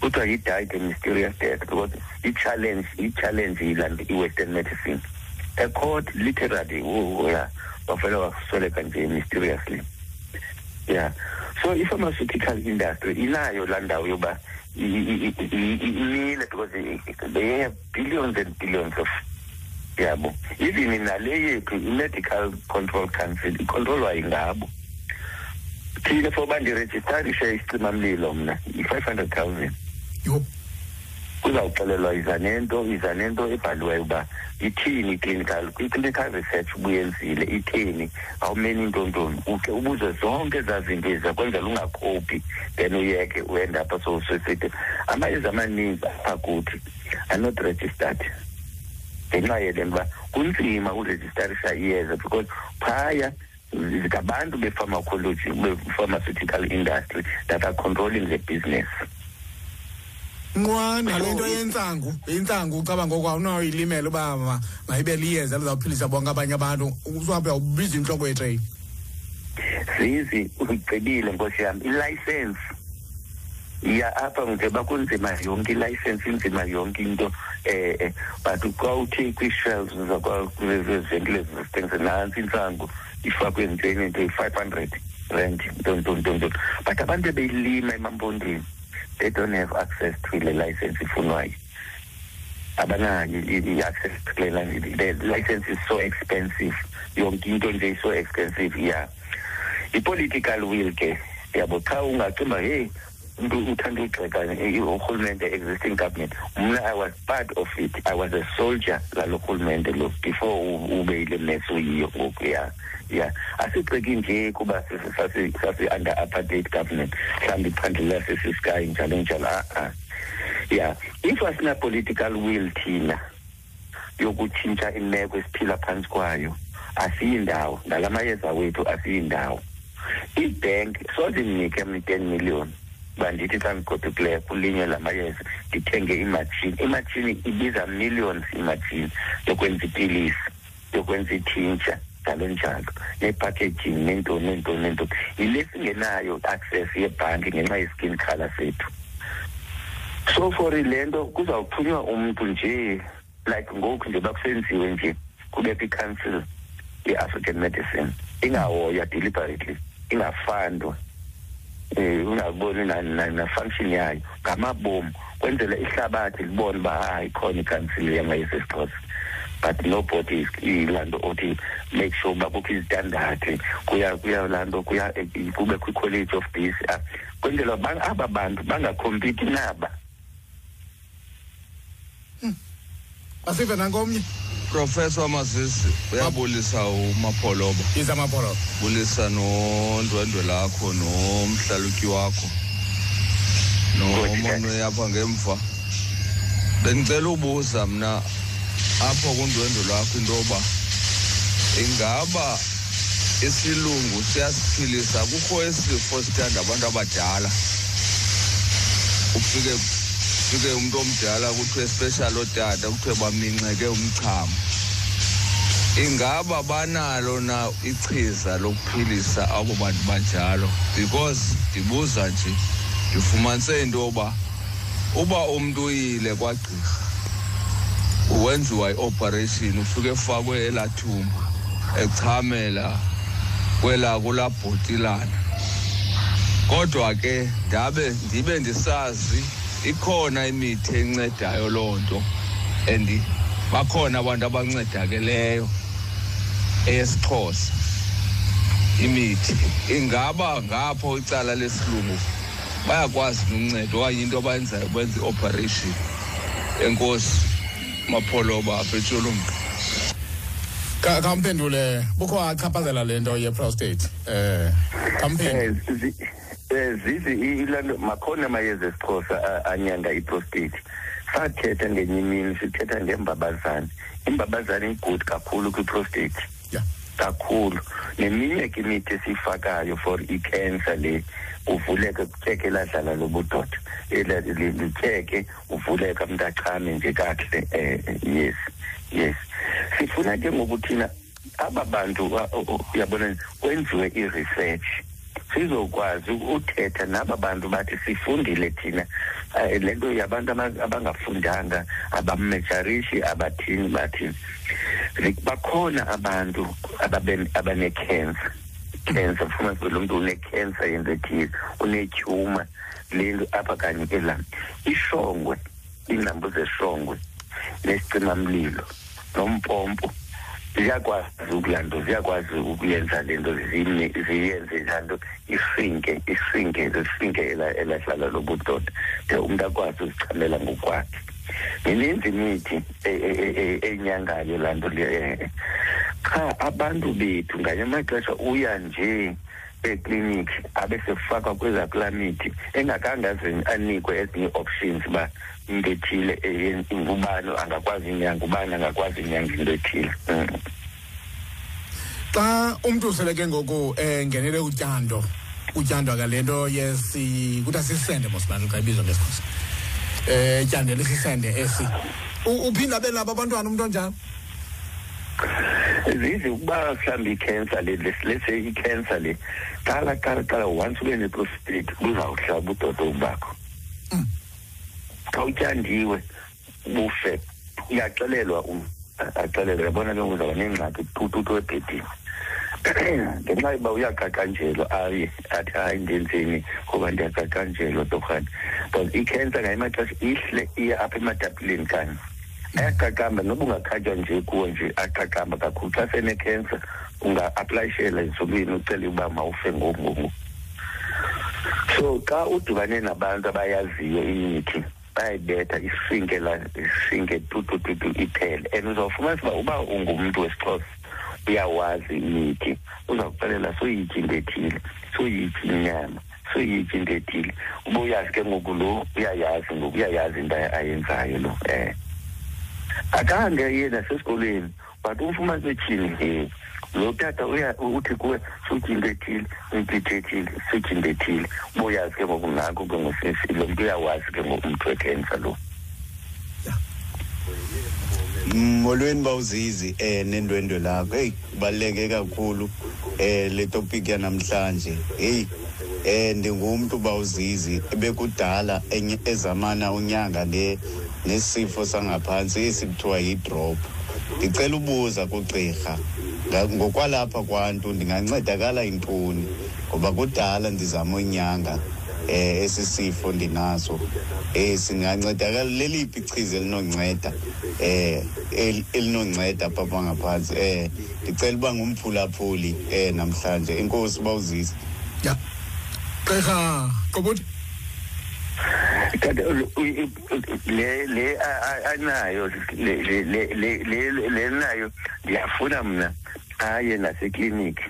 Kuthiwa he died a mysterious death because i-challenge i-challenge yiland i-western medicine. Ecourt literally u- u- ya wavele wasweleka nje mysteriously. Yeah. So i-pharmaceutical industry inayo laa ndawo yoba i- i- i- i- i- imile because i- they have billions and billions of yabo even nale yethu i-medical control council icontrolwa yingabo thina for uba ndirejistarishe isicimamlilo mna yi-five hundred thousand yho kuzawuxelelwa iza nento iza nento ebhaliweyo uba ithini i-clinical kwi-clinical research ubuyenzile ithini? How many ntontoni ukhe ubuze zonke ezaa zinto eza kwenzela ungakhophi then uyeke uend apha sowusesithi amayeza amaninzi apha kuthi are not registered. Ngenxa yele nto uba kunzima urejistarisha iyeza because phaya ngabantu be-pharmacology be-pharmaceutical industry that are controlling the business. Nqwa nale nto yentsangu intsangu ucabanga ngoku awunayilimela uba ma- mayibe liyeza lizawuphilisa bonke abanye abantu. Uzawube ubiza intloko yetrain zizi uyigqibile nkosi yam. Ilayisensi ya apha njengoba kunzima yonke ilayisensi inzima yonke into eh eh but xa uthi kwii-shelves zakwaezivenkile zizithengise nantsi intsangu ifakwe entweni into yi-five hundred rand ntontontonton but abantu ebeyilima emampondweni they don't have access to the license ifunwayo abanayo i-access to le the license is so expensive. Yonke into nje is so expensive yeah. I-political will ke yabo hey umntu uthanda ugxeka eh, urhulumente existing government. Mna i was part of it. I was a soldier lalo rhulumente lo before ube yile mess uyiyo ngoku ya ya. Asigxeki nje kuba sasi- sasi- sasi-under apartheid government. Mhlawumbi iphandlela sesisky njalo njalo a-a. Ya if asina-political will thina yokutshintsha imeko esiphila phantsi kwayo asiyindawo. Nala mayeza wethu asiyindawo. Ibhenk soze ndinike mna i-ten million uba ndithi xa ndigodukileyo kulinywe la mayeza ndithenge imatshini imatshini ibiza millions imatshini yokwenza ipilisi yokwenza ithintsha njalo njalo. Neepackaging neentoni neentoni neentoni. Yile singenayo access yebhanki ngenxa ye-skin colour sethu. So for le nto kuzawuphunywa umntu nje like ngoku nje bakusenziwe nje kubekho i-council ye-african medicine. Ingahoywa deliberately ingafandwa um ungaboni na- na- na-function yayo. Ngamabomu kwenzela ihlabathi libone uba hayi khona ikhansili yamayeza esixhosa but nobody is- ilaa nto othi make sure uba kukho izitandadi kuya kuya laa nto kuya eh, kubekho i-college of this. Ah, kwenzela ba- aba bantu bangakhompiti naba. Asive nankomnye professor mazisi uyabulisa umapholoba? Yiza amapholo bulisa nondwendwe lakho nomhlalutyi wakho nomonwe apha ngemva. Bendicela ubuza mna apho kundwendwe lwakho into yoba ingaba isilungu siyasiphilisa? Kukho isifo sithanda abantu abadala. Ufike ufike umntu omdala kuthiwe special otata kuthiwe baminxeke umchamo. Ingaba banalo na ichiza lokuphilisa abo bantu banjalo? Because ndibuza nje ndifumanise into yoba uba umntu uyile kwagqirha wenziwa i-operation ufike efakwe elaa thumba echamela kwela kulaa bhotilana. Kodwa ke ndabe ndibe ndisazi ikhona imithi encedayo loo nto and bakhona abantu abancedakeleyo eyesixhosa imithi. Ingaba ngapho icala lesilungu bayakwazi nokunceda okanye into abayenzayo benza i-operation. Enkosi mapholoba apha etsholombha Ka- kamphendule bukho achaphazela le nto ye-prostate eh kamphendule. Eh, zi- eh, zizi i- ilanto makhona amayeza esixhosa a- anyanga iprostate. Sathetha ngenye imini sithetha ngembabazane. Imbabazane igood kakhulu kwiprostate. Yeah. kakhulu. Neminye ke imithi esiyifakayo for i-cancer le uvuleke kutyeke elahlala lobudoda Ela- li- lityeke uvuleka umntu achame nje kakuhle um yes yes. Sifuna ke ngoku thina aba bantu uh, uh, uyabona kwenziwe i-research. Sizokwazi uthetha naba bantu bathi sifundile thina. Eh, le nto yabantu aba- abangafundanga abamejarishi abathini bathini Zi- bakhona abantu ababe- abanekhensa. Cancer fumanise lo mntu unekhensa yento ethile unetyhuma le nto apha kanye ke la ishongwe iingcambu zeshongwe nesicimamlilo nompompo ziyakwazi ukulaa nto ziyakwazi ukuyenza le nto zime- ziyenze nto isinke isinke zisinke ela- elahlala lobudoda de umntu akwazi uzichamela ngokwakhe mininzi imithi e- e- e- enyangayo laa nto le eh. qha abantu bethu nganye amaxesha uya nje ekliniki abe sefakwa kweza kulaa mithi engakangaze anikwe ezinye ii-options uba into ethile eh, ngubani angakwazi inyanga ubani angakwazi inyanga into ethile. Mm. xa umntu sele ke ngoku engenele utyando utyandwa ngale nto yesi kuthiwa sisende mosibantu xa ibizwa ngesikhosi um tyandele sisende esi. U- uphinda abe nabo abantwana umntu onjalo? Zizi ukuba mhlawumbi ikhensa le le- lese ikhensa le qala qala qala once ube neprostate buzawuhlala ubudoda obakho xa utyandiwe bufe uyaxelelwa axelelwa uyabona ke ngoku uzawuba nengxaki tututu ebhedini ngenxa yoba uyaqaqanjelwa aye athi hayi ndenzeni ngoba ndiyaqaqanjelwa torhane but ikhensa ngaye maxesha ihle iya apha ematapileni kanye. Ayaqaqamba noba ungakhatywa nje kuwo nje aqaqamba kakhulu. Xa senekhensa unga-aplayishela ezulwini ucele uba mawufe ngoku ngoku so xa udibane nabantu abayaziyo imithi bayayibetha isinke la isinke tutututu iphele. And uzawufumanisa uba uba ungumntu wesixhosa uyawazi imithi. Uzawuxelela soyityi into ethile soyityi inyama soyityi into ethile. Uba uyazi ke ngoku lo uyayazi ngoku uyayazi into ayenzayo lo um akange yena sesikolweni but umfumanise ethini nje? Lo tata uya uthi kuwe sutyi into ethile impitho ethile sutyi into ethile. Uba uyazi ke ngoku ngako ke ngosisi lo mntu uyawazi ke ngoku umntu wekhensa lo. Molweni bawuzizi eh nendwendwe lakho. Hey kubaluleke kakhulu eh le topic yanamhlanje. Hey eh ndingumuntu bawuzizi ebekudala enye ezamana unyanga ne nesifo sangaphantsi esikuthiwa yi-drop. Ndicela ubuza kugqirha ngokwalapha kwantu ndingancedakala yintoni? Ngoba kudala ndizama unyanga eh esi sifo ndinaso. Eh singancedakala leliphi ichiza elinonceda eh el- elinonceda apha ngaphansi eh ndicela uba ngumphulaphuli eh namhlanje. Inkosi bawuzisa ya. Gqirha qobuthi kanti u- u- u- le le a- a- anayo le le le le- le le nayo ndiyafuna mna aye nasekliniki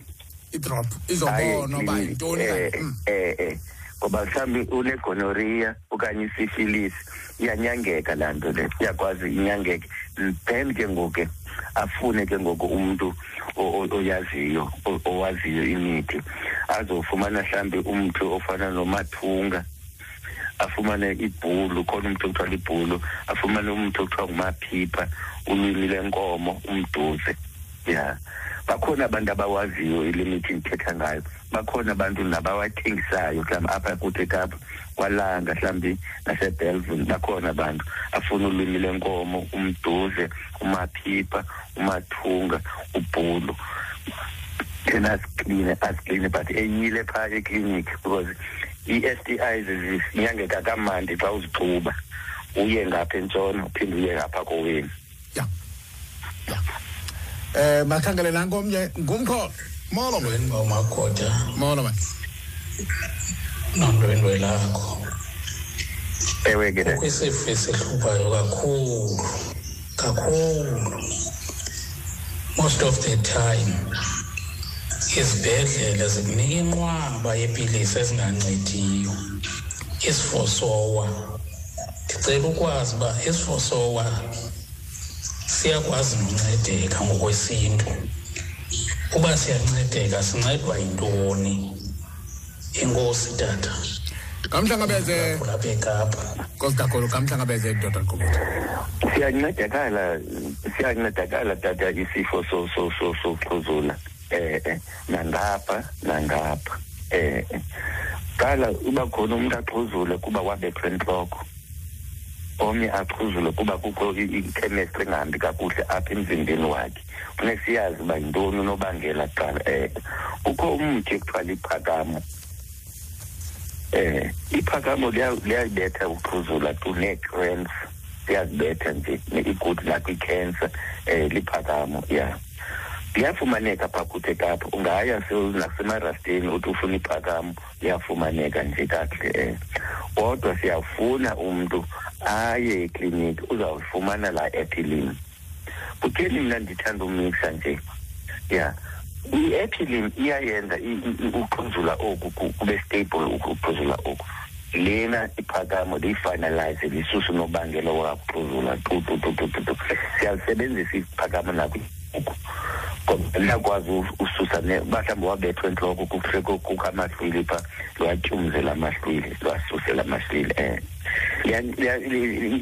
idrop aye izobonwa uba ekliniki. yintoni Eh, kanye. Mm. eh eh ngoba mhlawumbi unegonoria okanye isifilis iyanyangeka laa nto le iyakwazi inyangeke then ke ngoku ke afune ke ngoku umntu o- o- oyaziyo o- owaziyo imithi azofumana mhlawumbi umntu ofana nomathunga afumane ibhulu khona umntu okuthiwa libhulu afumane umntu okuthiwa ngumaphipha ulwimi lenkomo umduze. Ya. Bakhona abantu abawaziyo ilimithi ndithetha ngayo. Bakhona abantu nabawathengisayo mhlawumbi apha kuthi ekapa kwalanga mhlawumbi nasebelville bakhona abantu afuna ulwimi lenkomo umduze umaphipha umathunga ubhulu. Then asikline asikline but enyile phaa ekliniki because i-STIs zinyangeka kamandi xa uzixuba uye ngapha entshona uphinde uye ngapha koweni eh makhangele nanko omnye ngumkholo molo Ndweni bawumakhoda. Molo man. Nondwendwe lakho ewe ke kwisifo esihluphayo kakhulu. Kakhulu. Most of the time. Izibhedlele zikunika inqwaba yepilisi ezingancediyo. Isifosowa ndicela ukwazi uba isifosowa siyakwazi noncedeka ngokwesintu. Uba siyancedeka sincedwa yintoni? Inkosi tata. Kamhlangabeze kulapha ekapa. Nkosi kakhulu kamhlangabeze ndoda liqukuthe siyancedakala siyancedakala tata isifo so so so soxhuzula eh eh, nangapha nangapha. Eh eh. qala uba khona umuntu axhuzule kuba wabethwa entloko omnye axhuzule kuba kukho i- i-chemistry engahambi kakuhle apha emzimbeni wakhe. Funeka siyazi uba yintoni unobangela kuqala eh kukho umthi ekuthiwa liphakamo. Eh iphakamo liya- liyayibetha uxhuzula to nee-cramps liyazibetha nje ikuthi nakwi-cancer eh liphakamo ya liyafumaneka phaa kuthi ekapha ungaya se- nasemarasteni uthi ufuna iphakamo liyafumaneka nje kakuhle eh. Kodwa siyafuna umntu aye ekliniki uzawufumana laa epilin kutheni mna ndithanda umixa nje? Ya i-epilin iyayenza i- i- i- uxhuzula oku ku- kube stable uku- uxhuzula oku. Lena iphakamo liyifinalize lisusu unobangela wakuxhuzula tu tu tu tu tu tu. Siyalisebenzisa iphakamo nakwiuku ngoba liyakwazi u- ususa ne mhlawumbi wabethwa entloko kufike kukho amahlwili phaa liwatyumze la mahlwili liwasuse la mahlwili um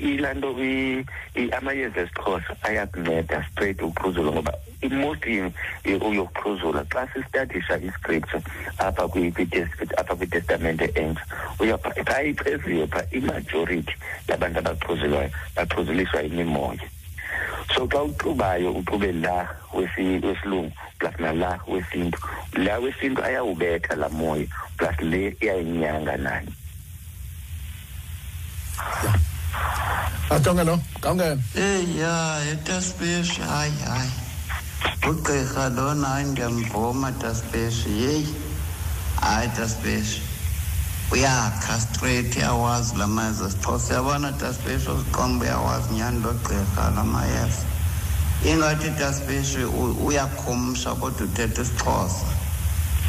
ilaa nto i- i- amayeza esixhosa ayakunceda straight uxhuzula ngoba imost yokuxhuzula xa sistadisha iscripture apha kwi- kwi-tes- apha kwitestamente entsha uyapha xa icheziwe phaa imajority yabantu abaxhuzulayo baxhuzuliswa imimoya. So xa uxubayo uxube la wesi- wesilungu plus nala wesintu. La wesintu ayawubetha la moya plus le iyayinyanga nayo ajonge lo kawungena eyi ya etaspeshi hayi hayi. Ugqirha lona hayi ndiyamvuma taspeshi yeyi hayi taspeshi uyakha straight uyawazi la mayeza esixhosa uyabona taspeshi uziqonda uba uyawazi nyani lo gqirha la mayeza ingathi taspeshi u- uyakhumsha kodwa uthetha isixhosa.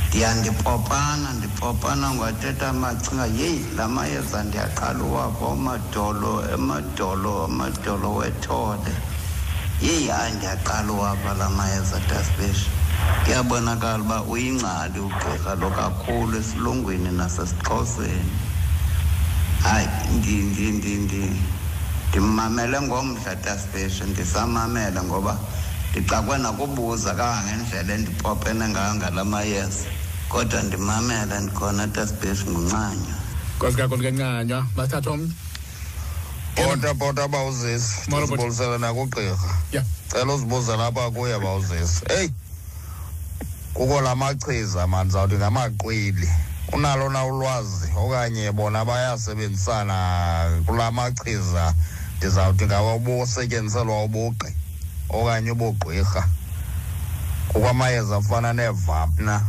Ndiyandipopana ndipopana ngwathetha macinga yeyi la mayeza ndiyaqala uwava amadolo amadolo amadolo wethole. Yeyi hayi ndiyaqala uwava la mayeza daspeshi kuyabonakala uba uyingcali ugqirha lo kakhulu esilungwini nasesixhoseni. Hayi ndi- ndi- ndi- ndi- ndimmamele ngomdla daspeshi ndisamamele ngoba ndixakwe nakubuza kangangendlela endipopene ngayo ngala mayeza. Kodwa ndimamele ndikhona daspeshi nguncanya nkosi kakhulu ke ncanywa bathatha omnye. Bota bota bawuzisi Molo, bhuti. ndizibulisela nakugqirha. Ya. Cela uzibuze lapha kuye bawuzisi eyi kukho la machiza mani ndizawuthi ngamaqwili unalo na ulwazi okanye bona bayasebenzisana kula machiza. Ndizawuthi ngawo busetyenziselwa ubugqi okanye ubugqirha. Kukho amayeza afana neevapna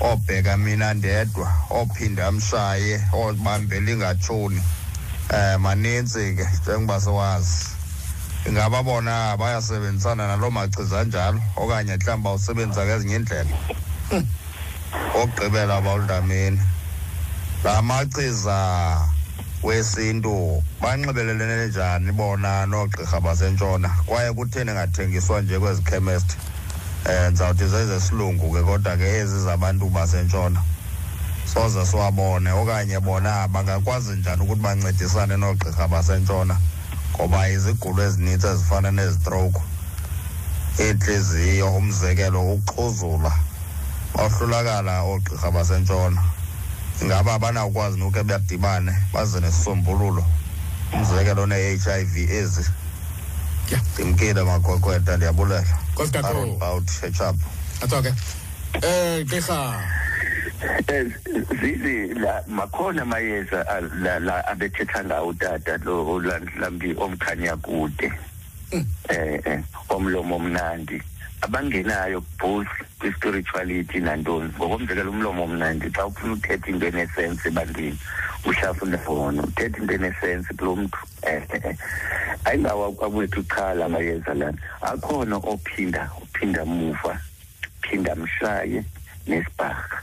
oobheka mina ndedwa ophinda amshaye obambela ingatshoni eh manintsi ke njengoba siwazi. Ingaba bona bayasebenzisana naloo machiza anjalo okanye mhlawumbi bawusebenzisa ngezinye iindlela okugqibela bawuldameni la machiza wesintu banxibelelene njani bona noogqirha basentshona? Kwaye kutheni engathengiswa nje kwezi khemesti um ndizawuthi zezesilungu ke kodwa ke ezi zabantu basentshona. Soze siwabone okanye bona bangakwazi njani ukuthi bancedisane noogqirha basentshona? Ngoba izigulo ezinintsi ezifana nezistroke iintliziyo umzekelo ukuxhuzula bahlulakala oogqirha basentshona. Ingaba abanawukwazi nuke badibane baze nesisombululo umzekelo ne-h i v ezi. Ndimkile makhwekhwetha ndiyabulela. Nkosi kakhulu around about echapho atho ke. Eh gqirha. Zizi la makhona amayeza a- la, la abethetha ngawo utata lo olandlambi omkhanya kude eh eh omlomo omnandi. Abangenayo both kwi-spirituality nantoni? Ngokomzekelo umlomo omnandi xa ufuna uthetha into enesense ebantwini uhlafuna wona uthetha into enesense kulo mntu. Eh eh. ayingawo kwabethu qhala amayeza lana akhona ophinda uphinda muva phinda mshaye nesibharha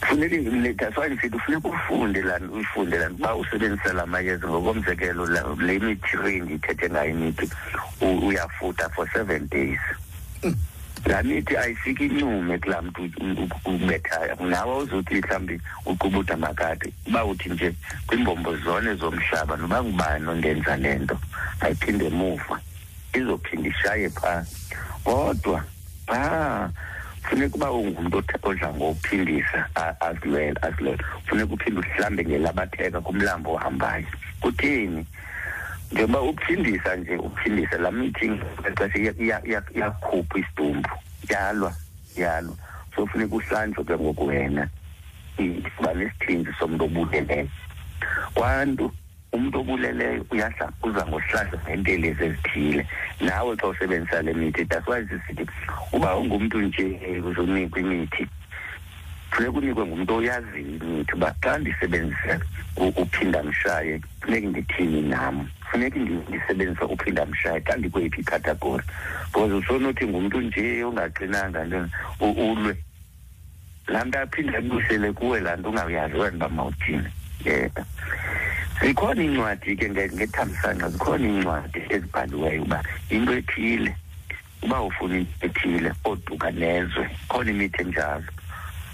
funeka that's why ndisithi funeka ufunde lana uyifunde lana uba usebenzisa la mayeza ngokomzekelo la- le mithi range ithethe ngayo imithi u- uyafuta for seven days. Laa mithi ayifiki inyume kulaa mntu u- u- ubethayo nawe uzothi mhlawumbi uqubutha makade uba uthi nje kwiimbombo zone zomhlaba noba ngubani ondenza le nto ayiphinde muva izophinda ishaye phaa. Kodwa phaa funeka uba ungumntu otha- odla ngokuphindisa azilwele azilwele funeka uphinde uhlambe ngelabatheka kumlambo ohambayo. Kutheni? Njengoba uphindisa nje uphindisa laa mithi xesha iya- iya- iya- iyakhupha isidumbu yalwa yalwa. So funeka uhlanjwe ke ngoku wena iba nesithinzi somntu obuleleyo kwantu umntu obuleleyo uyahla uza ngohlanjwa neentelezi ezithile. Nawe xa usebenzisa le mithi that's why sisithi uba ungumntu nje uzonikwa imithi. Funeka unikwe ngumntu oyaziyo imithi uba xa ndisebenzisa u- uphinda mshaye funeka ndithini nam? Funeka ndi- ndisebenzisa uphinda mshaye xa ndikweyiphi ikhategori because usonothi ngumntu nje ongaqinanga ntoni u- ulwe. Laa nto aphinde abusele kuwe laa nto ungayazi wena uba mawuthini. Um zikhona iincwadi ke nge- ngethamsanqa zikhona iincwadi ezibhaliweyo uba into ethile uba ufuna into ethile oduka nezwe khona imithi enjalo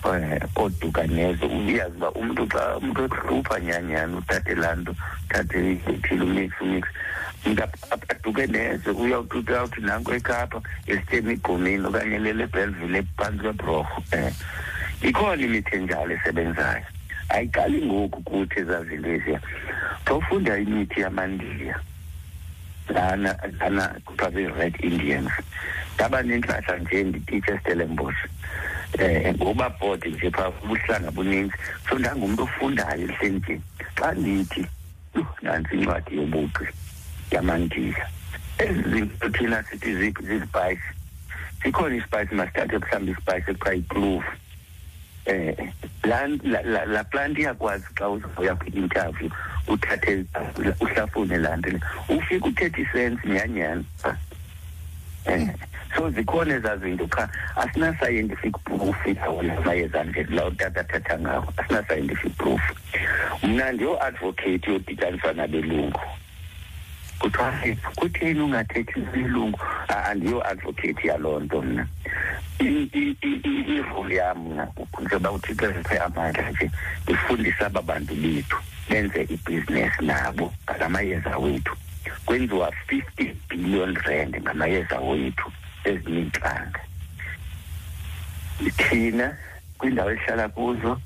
um oduka nezwe uyazi uba umntu xa umntu ehlupha nyanyani uthathe laa nto uthathe ethile umix umix umntu ap- ap- aduke nezwe uyawuthi uyawuthi nanko ekapa esityeni igqumini okanye lele belvile phantsi kwebrorho um ikhona imithi enjalo esebenzayo ayiqali ngoku kuthi ezaa zinto eziya xa ufunda imithi yamandiya. Lana lana kuthiwa zii-red indians. Ndaba nentlahla nje ndititshe estelenbosh um ngoba bhode nje phaa ubuhlanga buninzi. So ndangumntu ofundayo ehlentsheni xa ndithi "Yho, nantsi incwadi yobuqi yamandiya. Ezi zinto thina sithi ziphi zizipayisi sikhona ispayisi masithathe mhlawumbi ispayisi ekuthiwa yikluvu eh la la- la la plant iyakwazi xa uzoya kwi-interview uthathe uhlafune laa nto le. Ufike u-thirty cents nyanyani eh so zikhona ezaa zinto. Qha asina-scientific proof lawo la mayeza nje la utata athatha ngawo. Asina-scientific proof. Mna ndiyo-advocate yodityaniswa nabelungu kuthiwa "Hey, kutheni ungathethi isilungu Ah, andiyo-advocate yaloo nto mna. I- i- i- i- irole yam mna njengoba uthixo eziphe amandla nje ndifundise aba bantu bethu benze ibhizinesi nabo ngala mayeza wethu. Kwenziwa fifty billion rand ngamayeza wethu ezinye iintlanga thina kwindawo esihlala kuzo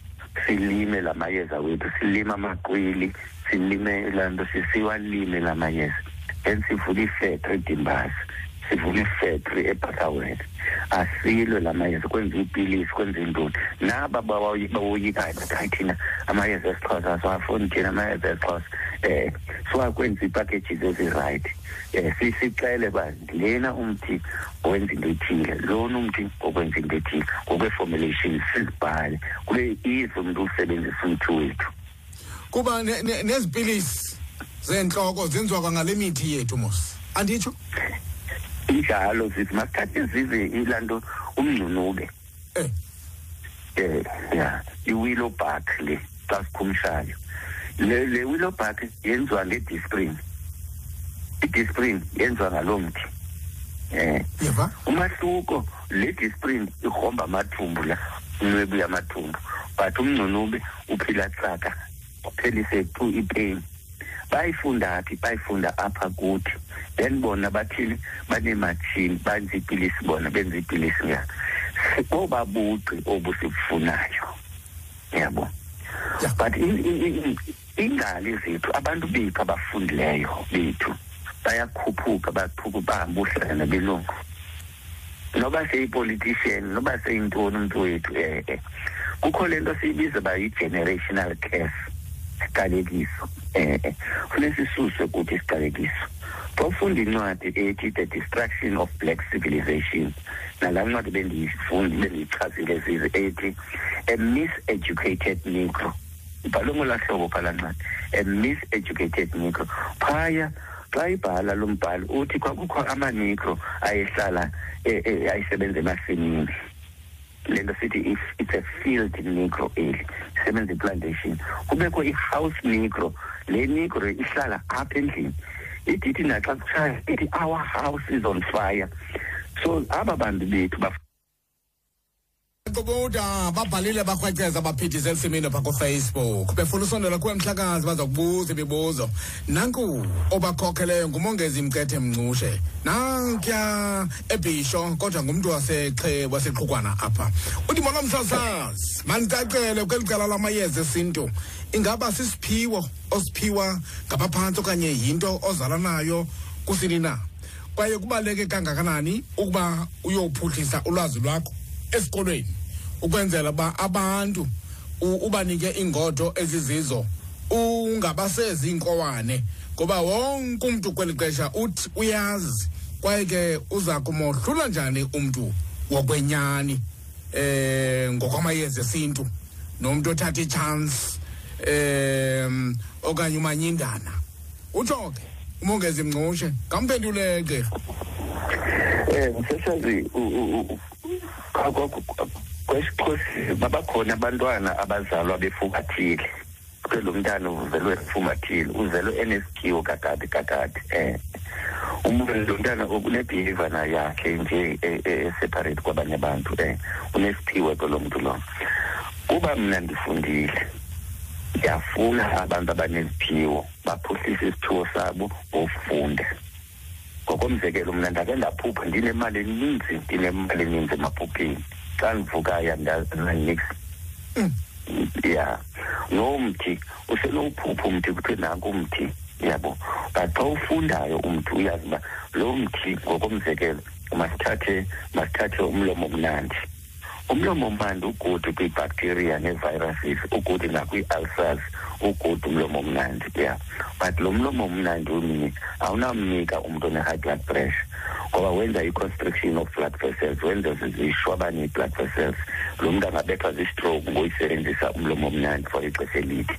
silime la mayeza wethu silime amaqwili silime laa nto sisiwalime la mayeza then sivule ifactory edimbazi sivule ifactory ebhatawet asilwe la mayeza kwenziwa iipilisi kwenziwa intoni naba bawoyi- bawoyikayo bathi hayi thina amayeza esixhosa siwafuni thina amayeza esixhosa. Um siwakwenza iipackages ezirayithi um sixele uba lena umthi owenza into ethile lona umthi okwenza into ethile ngokwe-formulation sizibhale. Kube ize umntu usebenzisa umthi wethu. Kuba ne- ne- nezipilisi. Zentloko zenziwa kwangale mithi yethu mos. Anditsho? Injalo zithi masithathe zize ilaa nto umngcunube Eh. um ya i-willow bark le xa sikhumshayo. Le le willow bark yenziwa ngedisprin idisprin yenziwa ngaloo mthi. Um yeva? Umahluko le disprin igromba amathumbu la inwebu yamathumbu. But umngcunube uphila tsaka uphelise tu ipain. Bayifunda phi bayifunda apha kuthi then bona bathini baneematshini benza iipilisi bona benza iipilisi nga oba buqi obu sibufunayo. Yabo? But i- i- i- iingali zethu abantu bethu abafundileyo bethu bayakhuphuka bakhuphuka bahambe uhlala nabelungu noba seyipolitician noba seyintoni umntu wethu eh eh kukho le nto siyibiza uba yi-generational curse. Siqalekiso eh eh funeka sisuswe kuthi isiqalekiso xa ufunda incwadi ethi the destruction of black civilization nalaa ncwadi bendiyifundi bendiyichazile zize ethi a miseducated negro. Ibhalwe ngolaa hlobo phaa laa ncwadi a miseducated negro. Phaya xa ibhala lo mbhali uthi kwakukho amanegro ayehlala eh, eh, ayisebenza emasimini. Le nto sithi it's a field negro eli isebenza iplantation kubekho i-house negro le negro ihlala apha endlini. Idithi naxa kutshaya ithi our house is on fire. So aba bantu bethu baf- qobuda babhalile bakrweceza baphithise esimini phaa kufacebook. Befuna usondela kuwe mhlakazi baza kubuza imibuzo. Nanku obakhokheleyo ngumongezi mcethe mncushe. Nankuya ebhisho kodwa ngumntu wasexe waseqhukwana apha. Uthi molo msasazi mandicacele kweli cala lamayeza esintu. Ingaba sisiphiwo osiphiwa ngabaphantsi okanye yinto ozala nayo kusini na? Kwaye kubaluleke kangakanani ukuba uyophuhlisa ulwazi lwakho? Esikolweni ukwenzela uba abantu ubanike iingodo ezizizo ungabasezi inkowane ngoba wonke umntu kweli xesha uthi uyazi. Kwaye ke uza kumohlula njani umntu wokwenyani eh ngokwamayeza esintu nomntu othatha itshansi um okanye umanyindana. Utsho ke umongezi mnqushe ngamphendule gqirha eh msesazi babakhona abantwana abazalwa befumathile. Ke lo mntana uzelwe efumathile uzelwe enesiphiwo kakade kakade eh. Umuntu lo mntana unebehavior na yakhe nje e- e- eseparate kwabanye abantu eh. Unesiphiwo ke lo muntu lo. Kuba mna ndifundile ndiyafuna abantu abaneziphiwo baphuhlise isiphiwo sabo ngofunda ngokomzekelo mna ndake ndaphupha ndinemali eninzi ndinemali eninzi emaphupheni. Xa ndivukayo andanix ya. Nomthi usenowuphupha umthi kuthiwe nanku umthi yabo. But xa ufundayo umthi uyazi uba lo mthi ngokomzekelo masithathe masithathe umlomo mnandi. Umlomo mnandi ugudi kwibacteria nee-viruses ugudi nakwii-ulcers ugudi umlomo mnandi ya but lo mlomo mnandi umnye awunamnika umntu one-high blood pressure ngoba wenza i-constriction of blood vessels wenza zishwabane ii-blood vessels. Lo mntu angabethwa zistroke ngoyisebenzisa umlomo mnandi for ixesha elide.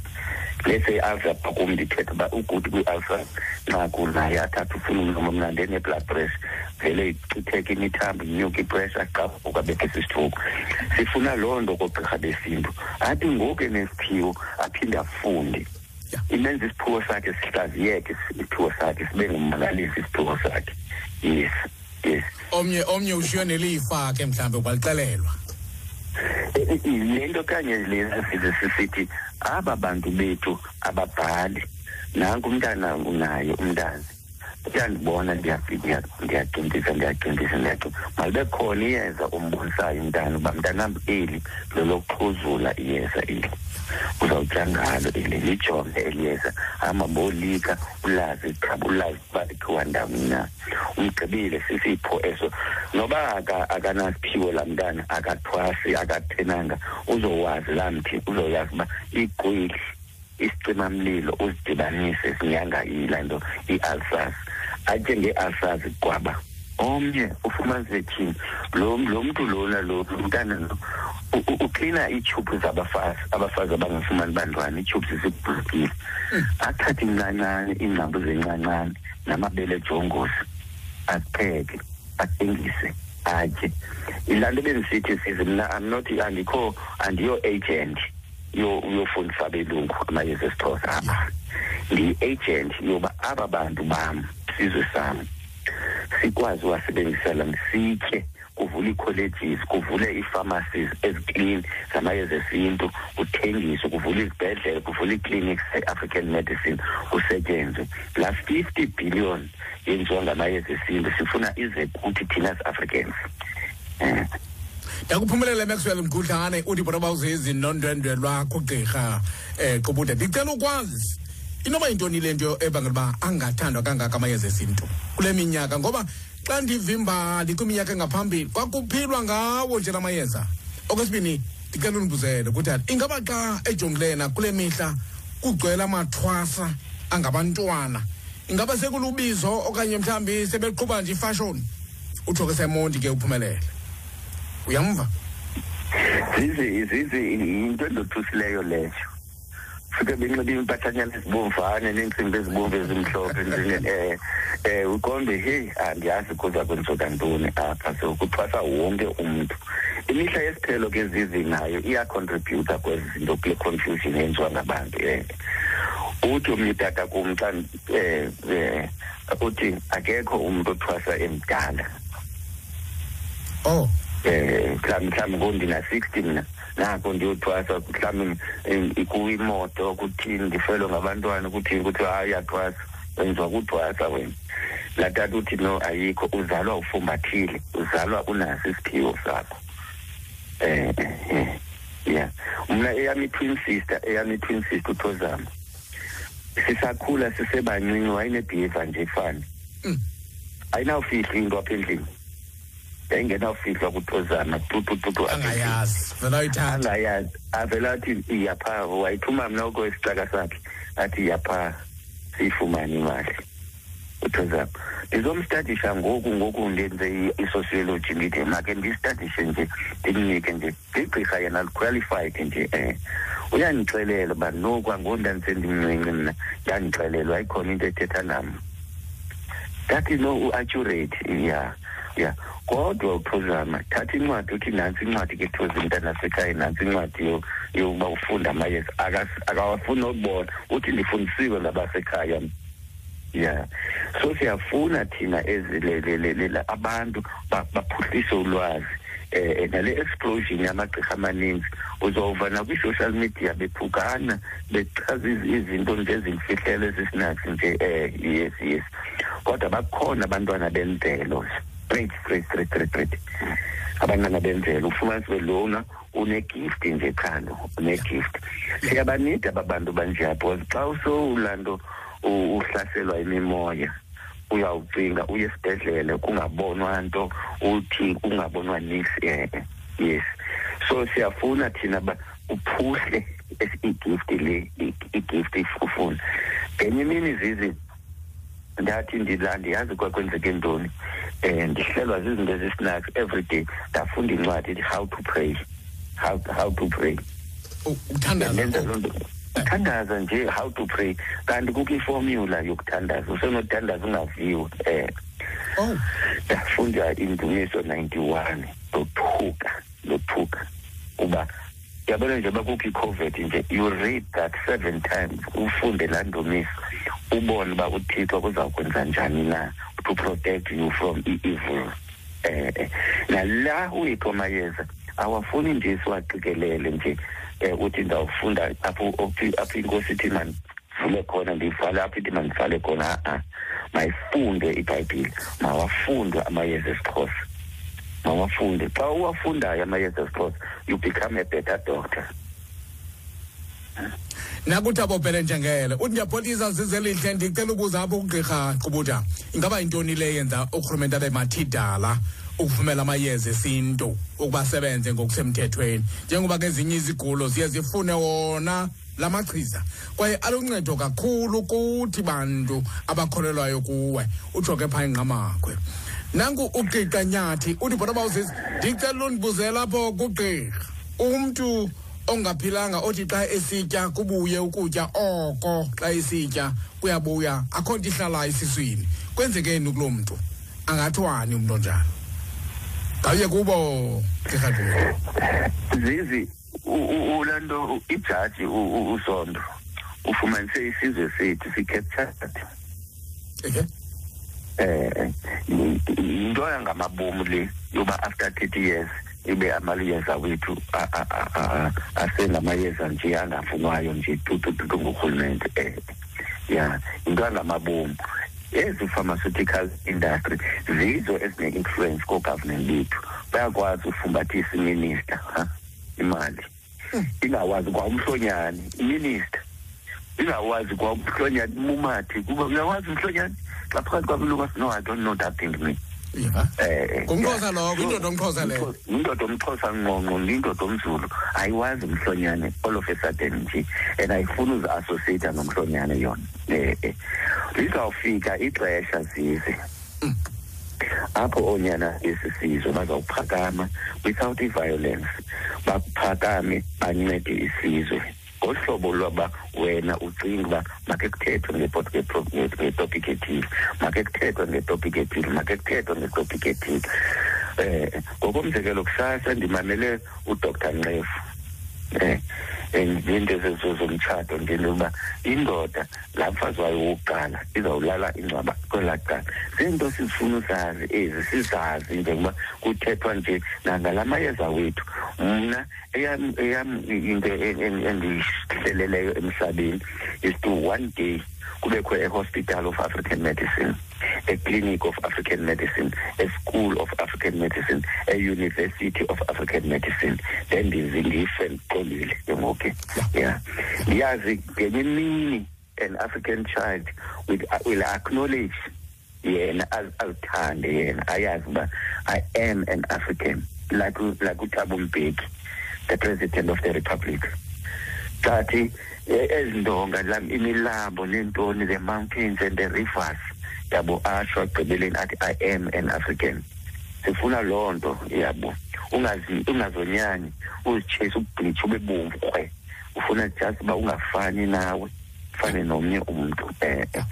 Lese i-ulcer pha kum ndithetha uba ugudi kwi-ulcer nqaku naye athathe ufuna umlomo mnandi ene-blood pressure vele ichitheke imithambo inyuka ipressure xa ukabethe sistroke sifuna loo nto koogqirha besintu. Athi ngoku enesiphiwo aphinde afunde. Imenza isiphiwo sakhe sihlaziyeke isiphiwo sakhe sibe ngummangalisi isiphiwo sakhe. Yes yes. Omnye omnye ushiywe nelifa ke mhlawumbe kwalixelelwa le nto kanye lena size sisithi aba bantu bethu ababhali. Nanku umntana unaye umntana. Uyandibona ndiyafika ndiyaqintisa ndiyaqintisa ndiyaqintisa malibe khona iyeza umbonisayo umntana uba mntanam eli lolokuxhuzula iyeza eli. Uzawutya ngalo eli lijonge eli yeza. Hamba bolika ulazi qaba ulazi uba likhiwa ndawoni na. Umgqibile sisipho eso. Noba aka- akanasiphiwo laa mntana akathwasi akathenanga uzowazi laa mthi uzoyazi uba igqwili isicimamlilo uzidibanise sinyanga yilaa nto ii-ulcers atye ngee-ulcers kwaba omnye ufumanise thini lo lo mntu lona lo lo mntana lo u- u- uklina iitshubhu zabafazi abafazi abangafumani bantwana iitshubhu zisibhulukile athathe incancane iingcambu zencancane namabele ejongosi apheke athengise atye. Yilaa nto bendisithi size mna am not andikho andiyo-agent. yo- yofundisa abelungu amayeza esixhosa apha ndiyi-agent yoba aba bantu bam sizwe sam sikwazi uwasebenzisela sitye kuvule ii-colleges kuvule ii-pharmacies eziclean zamayeza esintu kuthengiswe kuvule izibhedlele kuvule ii-clinics ze-african medicine kusetyenzwe. Laa fifty billion yenziwa ngamayeza esintu sifuna ize kuthi thina as-africans um ndakuphumelela maxwell mgudlane uthi bona bawuzezi nondwendwe lwakho gqirha um qobude ndicela ukwazi inoba yintoni le nto ebangela uba angathandwa kangaka amayeza esintu kule minyaka? Ngoba xa ndivimbali kwiminyaka engaphambili kwakuphilwa ngawo nje la mayeza. Okwesibini ndicela undibuzele kutata ingaba xa ejongilena kule mihla kugcwele amathwasa angabantwana ingaba sekulubizo okanye mhlawumbi sebeqhuba nje ifashoni utsho ke semonti ke uphumelele. Uyamva? Zizi zizi yinto endothusileyo leyo. Fike benxibe impahlanyana ezibomvane neentsimbi ezibomvu ezimhlophe njenge um um uqonde heyi andiyazi kuza kwenzoka ntoni apha so kuthwasa wonke umntu. Imihla yesiphelo ke zizi nayo iyacontributa kwezi zinto kule confusion eyenziwa ngabantu um uthi omnye utata kum xa um um uthi akekho umntu othwasa emdala. Oh. Eh mhlawumbe mhlawumbe ngondina-sixty mna nako ndiyothwasa mhlawumbe kuwimoto kuthini ndifelwe ngabantwana kuthini kuthiwa hayi uyathwasa wenziwa kuthwasa wena. Laa tata uthi no ayikho. Uzalwa ufumbathile uzalwa unaso isiphiwo sakho. Eh ya. Mna eyam i-twin sister eyam i-twin sister uthozama sisakhula sisebancinci wayenebehavior nje efana ayinawufihla into apha endlini. Yayingenawufihlwa kuthozana. Tutututu angayazi. Vela uyithanda angayazi. Avele athi iyapha. Wayithuma mna oko isicaka sakhe. Athi iyapha. Siyifumane imali uthozama ndizomstadisha ngoku ngoku ndenze i-sociology ndithi make ndistadishe nje ndimnike nje ligqirha yena liqualified nje um uyandixelela uba no kwangoku ndandisendimncinci mna. Yandixelela ayikhona into ethetha nam. Ndathi no u-accurate ya ya. Kodwa uphuzama thatha incwadi uthi nantsi incwadi ke thozi mntanasekhaya nantsi incwadi yokuba ufunda amayeza. Akawafuni nokubona. Uthi ndifundisiwe ngabasekhaya ya. So siyafuna thina ezilelelela abantu baphuhlise ulwazi. Eh nale explosion yamagqirha amaninzi uzova nakwi-social media bephukana bechaza izinto nje ezimfihlelo ezisinathi nje eh yes yes. Kodwa bakhona abantwana bemvelo straight straight straight straight straight abantwana bemvelo ufumanise belona unegift nje khalo unegift. Siyabanida aba bantu banjeya because xa usowulanto uhlaselwa imimoya uyawucinga uye esibhedlele kungabonwa nto uthi kungabonwa nix eh yes. So siyafuna thina ba uphuhle igift le igift ifuna ngenye imini zizi ndathi ndila ndiyazi kwakwenzeke ntoni. Um ndihlelwa zizinto ezisnacks every day. Ndafunda incwadi how to pray. How, how to pray. Uthandaza loo nto. Uthandaza nje how to pray. Kanti kukho iformula yokuthandaza. Usenothandaza ungaviwe um oh. ndafunda indumiso ninety-one. Lothuka lothuka kuba yabona nje bakukho i-covid nje you read that seven times ufunde laa ndumiso ubone uba uthixo kuzawukwenza njani na to protect you from i-evil eh nala uyipho mayeza awafuni nje siwaqikelele nje eh uthi ndawufunda apho apho inkosi ithi mandivule khona ndivale apho ithi mandivale khona a mayifunde ibhayibhile mawafundwe amayeza esixhosa. Mawafunde xa uwafundayo amayeza esixhosa you become a better doctor. Nakuthi abobhele njengele uthi ndiyapholisa zizelihle ndicela ukuza apho ugqirha qubuta. Ingaba yintoni le yenza urhulumente abe mathidala ukuvumela amayeza esintu ukuba asebenze ngokusemthethweni? Njengoba ke ezinye izigulo ziye zifune wona la machiza. Kwaye aluncedo kakhulu kuthi bantu abakholelwayo kuwe. Utsho ke phaa ingqamakhwe nanku ugqiqa nyathi uthi bona bawuzisi ndicela undibuzela apho kugqirha. Umntu ongaphilanga othi xa esitya kubuye ukutya oko xa esitya kuyabuya akho nto ihlalayo esiswini. Kwenzekeni kuloo mntu? Angathwani umntu onjalo? Ngawuye kubo gqirha zizi ulaa nto ijaji usondo ufumanise isizwe sethu si-captured eh yinto yangamabomu le yoba after thirty years ibe amayeza wethu asengamayeza nje angafunwayo nje tutututu ngurhulumente. Um ya yinto yangamabomu ezi pharmaceutical industry zizo ezine-influence koogovernment bethu. Bayakwazi ufumbathisa iminister ha imali. Ingawazi kwa umhlonyane iminister. Ingawazi kwa umhlonyane mumathi kuba uyawazi umhlonyane xa phakathi kwabelungu no i don't know that thing me ya eh ngumxhosa lowo indoda omxhosa leyo? Indoda omxhosa ngqongqo indoda omzulu ayiwazi umhlonyane all of a sudden nje and ayifuni uzi-associata nomhlonyane yona. Um lizawufika ixesha zize. Apho oonyana esi sizwe bazawuphakama without i-violence baphakame bancede isizwe. Ngohlobo lwaba wena ucinga uba makhe kuthethwe ngetopic ethile. Makhe kuthethwe ngetopic ethile makhe kuthethwe ngetopic ethile. Um ngokomzekelo kusasa ndimamele udr nxefu um iinto zomtshato ndinto yokuba indoda laa mfazi wayo wokuqala izawulala ingcwaba kwelaa cala ziinto sizifuna uzazi ezi sizazi njengoba kuthethwa nje nangala mayeza wethu. Mna eyam into endihleleleyo emhlabeni is to one day kubekho a-hospital of african medicine a clinic of african medicine a school of african medicine a university of african medicine. Then ndize ndife ndiqondile ke ngoku. Yeah. Ndiyazi ngenye imini an african child with, will acknowledge yena azithande yena ayazi uba i am an african like like uthabo mbeki the president of the republic. Kathi ezindonga imilabo neentoni the mountains and the rivers. Yabo asho agqibeleni athi i am an african. Sifuna loo nto yabo. Ungazonyani uzitshese ubhitshe ube bomvu krwe ufuna just uba ungafani nawe ufane nomnye umntu um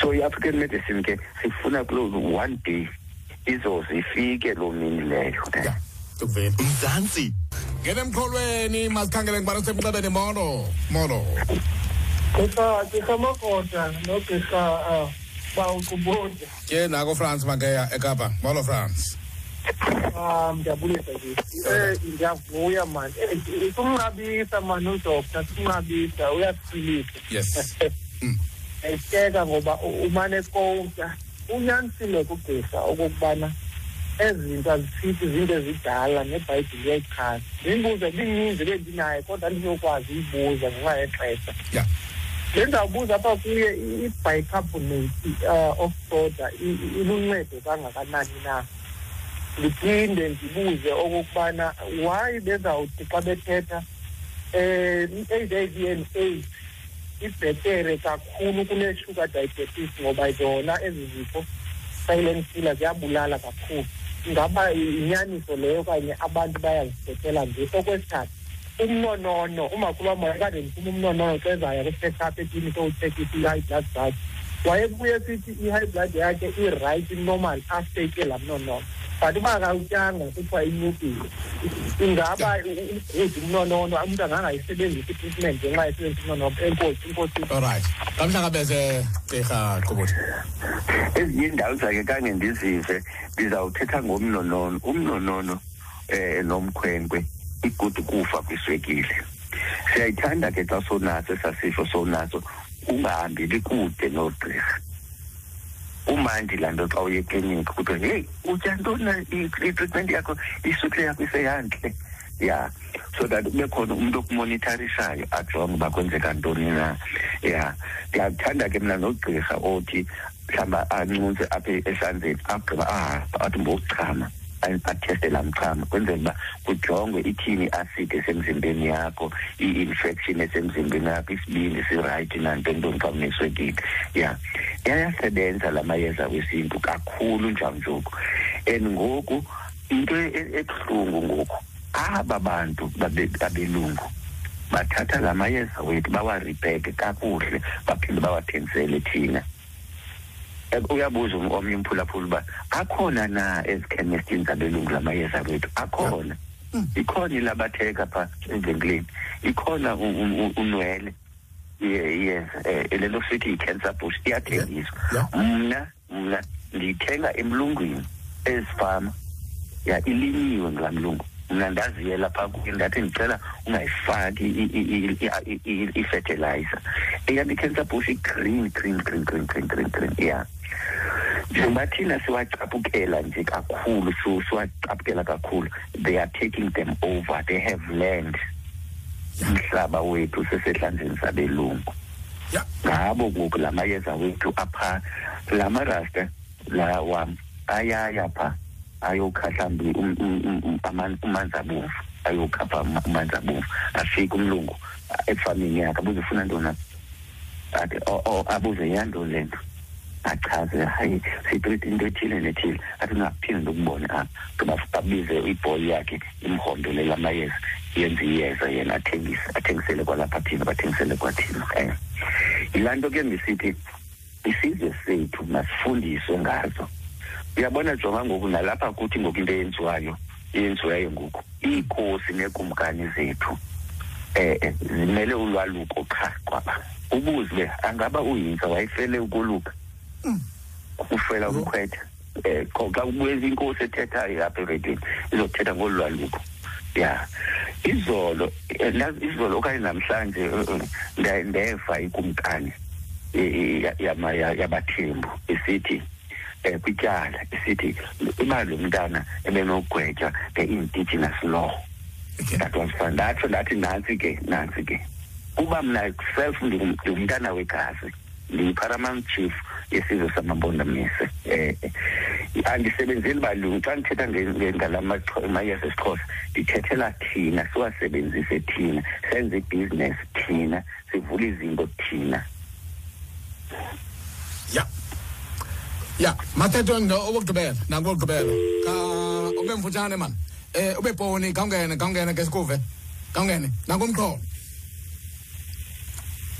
so i-african medicine ke sifuna kuloo one day izoze ifike loo mini leyo tukuveni mzantsi ngena emqolweni masikhangele ngibana semnxebeni molo molo gqirha gqirha makota nogqirha um bawuqubode ke nako france makeya ekapa. Molo france um ndiyabulisa nje. Um ndiyavuya mani kumnqabisa mani udoktor simnqabisa uyasiphilisa yes. Etyeka ngoba umane kowuta unyanisile kugqirha okokubana ezi zinto azifithi zinto ezidala nebhayibhile iyayichaza ndimbuzo ebininzi bendinayo kodwa ndizokwazi uyibuza ngenxa yexesha. Ya. Le ndawubuza apha kuye i-bicarbonate uh, of soda iluncedo kangakanani na? Ndiphinde ndibuze okokubana why bezawuthi xa bethetha um i-h i v and aids ibhetere kakhulu kune-sugar diabetes ngoba yona ezi zifo silent killer ziyabulala kakhulu. Ingaba yinyaniso leyo okanye abantu bayazithethela nje. Okwesithathu umnonono umakhulu wam wayekade ndifuna umnonono xa ezaya kwi-check up ekliniki owuthekisa i-high blood zakhe wayebuye sithi i-high blood yakhe i-right normal after ke laa mnonono but uba akawutyanga kuthiwa inyukile ingaba ugudi umnonono umntu angangayisebenzisi i-treatment ngenxa yesebenzisa umnonono enkosi inkosi olright kamhlangabeze gqirha qubuthe ezinye iindawo zakhe kange ndizive ndizawuthetha ngomnonono umnonono um nomkhwenkwe igudu kufa kwiswekile. Siyayithanda ke xa sonaso esasifo sonaso ungahambeli kude nogqirha. Umandi laa nto xa uye ekliniki kuthiwa heyi utya ntona i-treatment yakho? Iswekile yakho iseyantle ya so that kube khona umntu okumonitarisayo ajonge uba kwenzeka ntoni na. Ya ndiyakuthanda ke mna nogqirha othi mhlawumbi ancuntse apha esandleni agqiba ahamba athi mbokuchama. Atheste laa mchamo kwenzela uba kujongwe ithini i-acid esemzimbeni yakho i-infection esemzimbeni yakho isibindi sirayithi nanto ntoni xa uneswekile ya yayasebenza la mayeza wesintu kakhulu njanjoku and ngoku into ebuhlungu ngoku aba bantu babelungu bathatha la mayeza wethu bawaribheke kakuhle baphinde bawathengisele thina. Uyabuza omnye umphulaphula uba akhona na ezikhemestini zabelungu la mayeza wethu? Akhona. Ikhona ilabatheka phaa evenkileni ikhona unwele. Iyeza um le nto sithi yi-cancer bush. Iyathengiswa. Mna mna ndiyithenga emlungwini ezifama. Ya ilinyiwe ngulaa mlungu. Mna ndaziyela phaa kuye ndathi ndicela ungayifaki i-fertilizer eyam i-cancer bush i-green green green green green green green ya. Njengoba thina siwacaphukela nje kakhulu siwacaphukela kakhulu. They are taking them over. They have land. Umhlaba wethu sesehlandleni sabelungu. Ngabo ngoku la mayeza wethu apha la marasta la wam ayaya pha. Ayokhahla mbi um- um- um- um- umanzabomvu ayokhapha uma- umanzabomvu afike umlungu efamini yakhe abuze ufuna ntona apha athi "O- o abuze yantoni le nto? Achaze hayi sitriti into ethile nethile. Athi ungaphinde ukubone apha. Babize ibhoyi yakhe imhombele lamayeza yenze iyeza yena athengise athengisele kwalapha thina bathengisele kwathina. Um yilaa nto ke ndisithi isizwe sethu masifundiswe ngazo uyabona jonga ngoku nalapha kuthi ngoku into eyenziwayo eyenziwayo ngoku iinkosi neekumkani zethu eh eh, zimele ulwaluko qha kwaba. Ubuze angaba uyinza wayefele ukoluka. Ufela umkhwetha. Eh ko- xa kubuyeza inkosi ethethayo apha eredweni izothetha ngolwaluko. Ya izolo eh, izolo okanye namhlanje eh, eh, ndeva ikumkani eh, eh, yabathembu isithi um kwityala isithi uba lo mntana ebenogwetywa nge-indigenous law. That was fine. Ndatsho ndathi nantsi ke nantsi ke. Kuba mna self ndingum- ndingumntana wegazi ndiyi-paramount chief yesizwe samabondamise um andisebenzeli balungu xa ndithetha nge- nge- ngala maxho- mayeza esixhosa ndithethela thina siwasebenzise thina senze ibhizinesi thina sivule izinto thina. Ya. Mathetho ndo obokugqibela nangokugqibela ka ube mfutshane man. Eh ube poni kawungene kawungene ke sikuve. Kawungene nakumqolo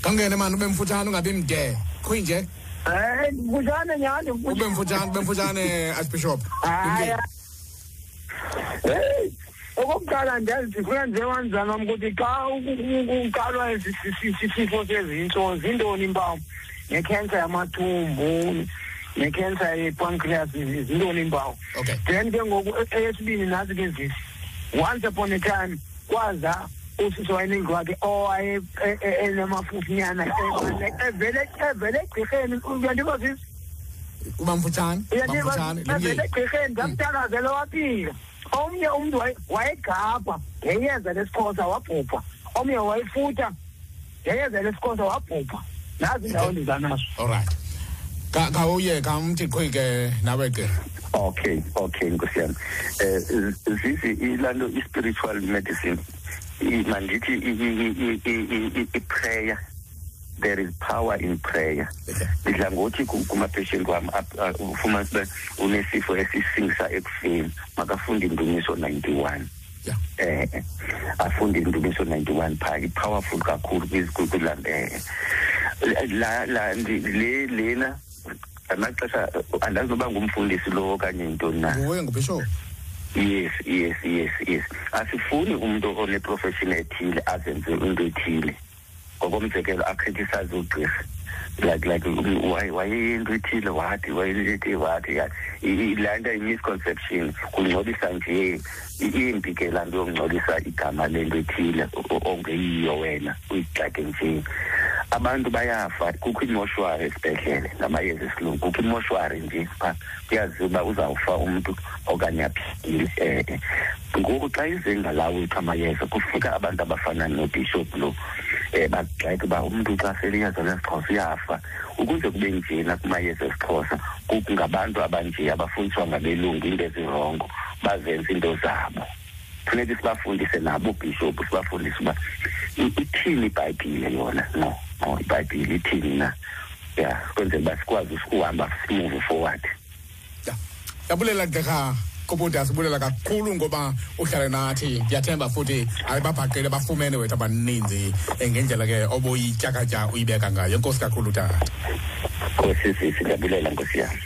kawungene man ube mfutshane ungabi mde. Khuyinje hayi mfutshane nyhani ube mfutshane ube mfutshane archbishop. Hayi heyi okokuqala ndiyazi ndifuna njenganjani wam ukuthi xa uqalwa esi si- si- si- sifo sezintso zintoni impawu nekhensa yamathumbu nekhensa yepancreas zintoni impawu okay. Then ke ngoku e- eyesibini nazi ke zisi once upon a time kwaza usisi wayeningi wakhe owaye e- e- e- evele evele egqirheni. Uyandiva sisi? Uba mfutshane uba uyandiva mfutshane evele egqirheni ndamthandazele waphila omnye umntu waye- wayegapha ngeyeza lesixhosa wabhubha. Omnye wayefutha ngeyeza lesixhosa wabhubha. Nazi indawo ndiza nazo. Alright ka kawuye kamthi qhi ke nawe ke okay okay nkosi yami. Eh zizi ilando i-spiritual medicine mandithi i- i- i- i- i- i-prayer there is power in prayer. Ndidla ngothi ku- kumapatient wam ap- a- ufumanise uba unesifo esisingisa ekufeni. Makafunde indumiso ninety-one. Eh afunde indumiso 91 phaa i-powerful kakhulu kwiz- kwi- kwilaa eh la la le lena amaxesha andazi noba ngumfundisi lo okanye yintoni na. Nguwe ngubishop yes yes yes yes. Asifuni umntu oneprofession ethile azenze into ethile. Ngokomzekelo acriticize ugqirha. Like like waye- wayeyinto ethile? Wathi wayeyinto wathi ya I- i- laa nto i-misconception kungcolisa nje imbi ke laa nto yokungcolisa igama lento ethile o- o- ongeyiyo wena uyigxeke nje. Abantu bayafa kukho imoshwari esibhedlele ngamayeza esilungu kukho imoshwari nje pha kuyaziwa uba uzawufa umntu okanye aphile um ngoku xa izenga lawo wethu amayeza kufika abantu abafana nobishop lo um bagxeke uba umntu xa sele iyeza lesixhosa uyafa ukuze kube njena kumayeza esixhosa ngabantu abanje abafundiswa ngabelungu into ezirongo bazenza into zabo. Funeka sibafundise nabo bishop sibafundise uba i- ithini ibhayibhile yona? No no ibhayibhile ithini na? Ya kwenzela uba sikwazi ukuhamba simove forward. Yabulela gqirha kobuda sibulela kakhulu ngoba uhlale nathi. Ndiyathemba futhi ayibabhaqile bafumene wethu abaninzi eh, ngendlela ke obuyityakatya uyibeka ngayo. Enkosi kakhulu tata. Nkosi sisi ndiyabulela nkosi yami.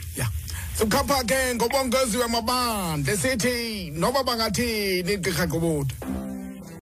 Sikhapha ke ngobongeziwe amabandla sithi noba bangathini gqirha qobuda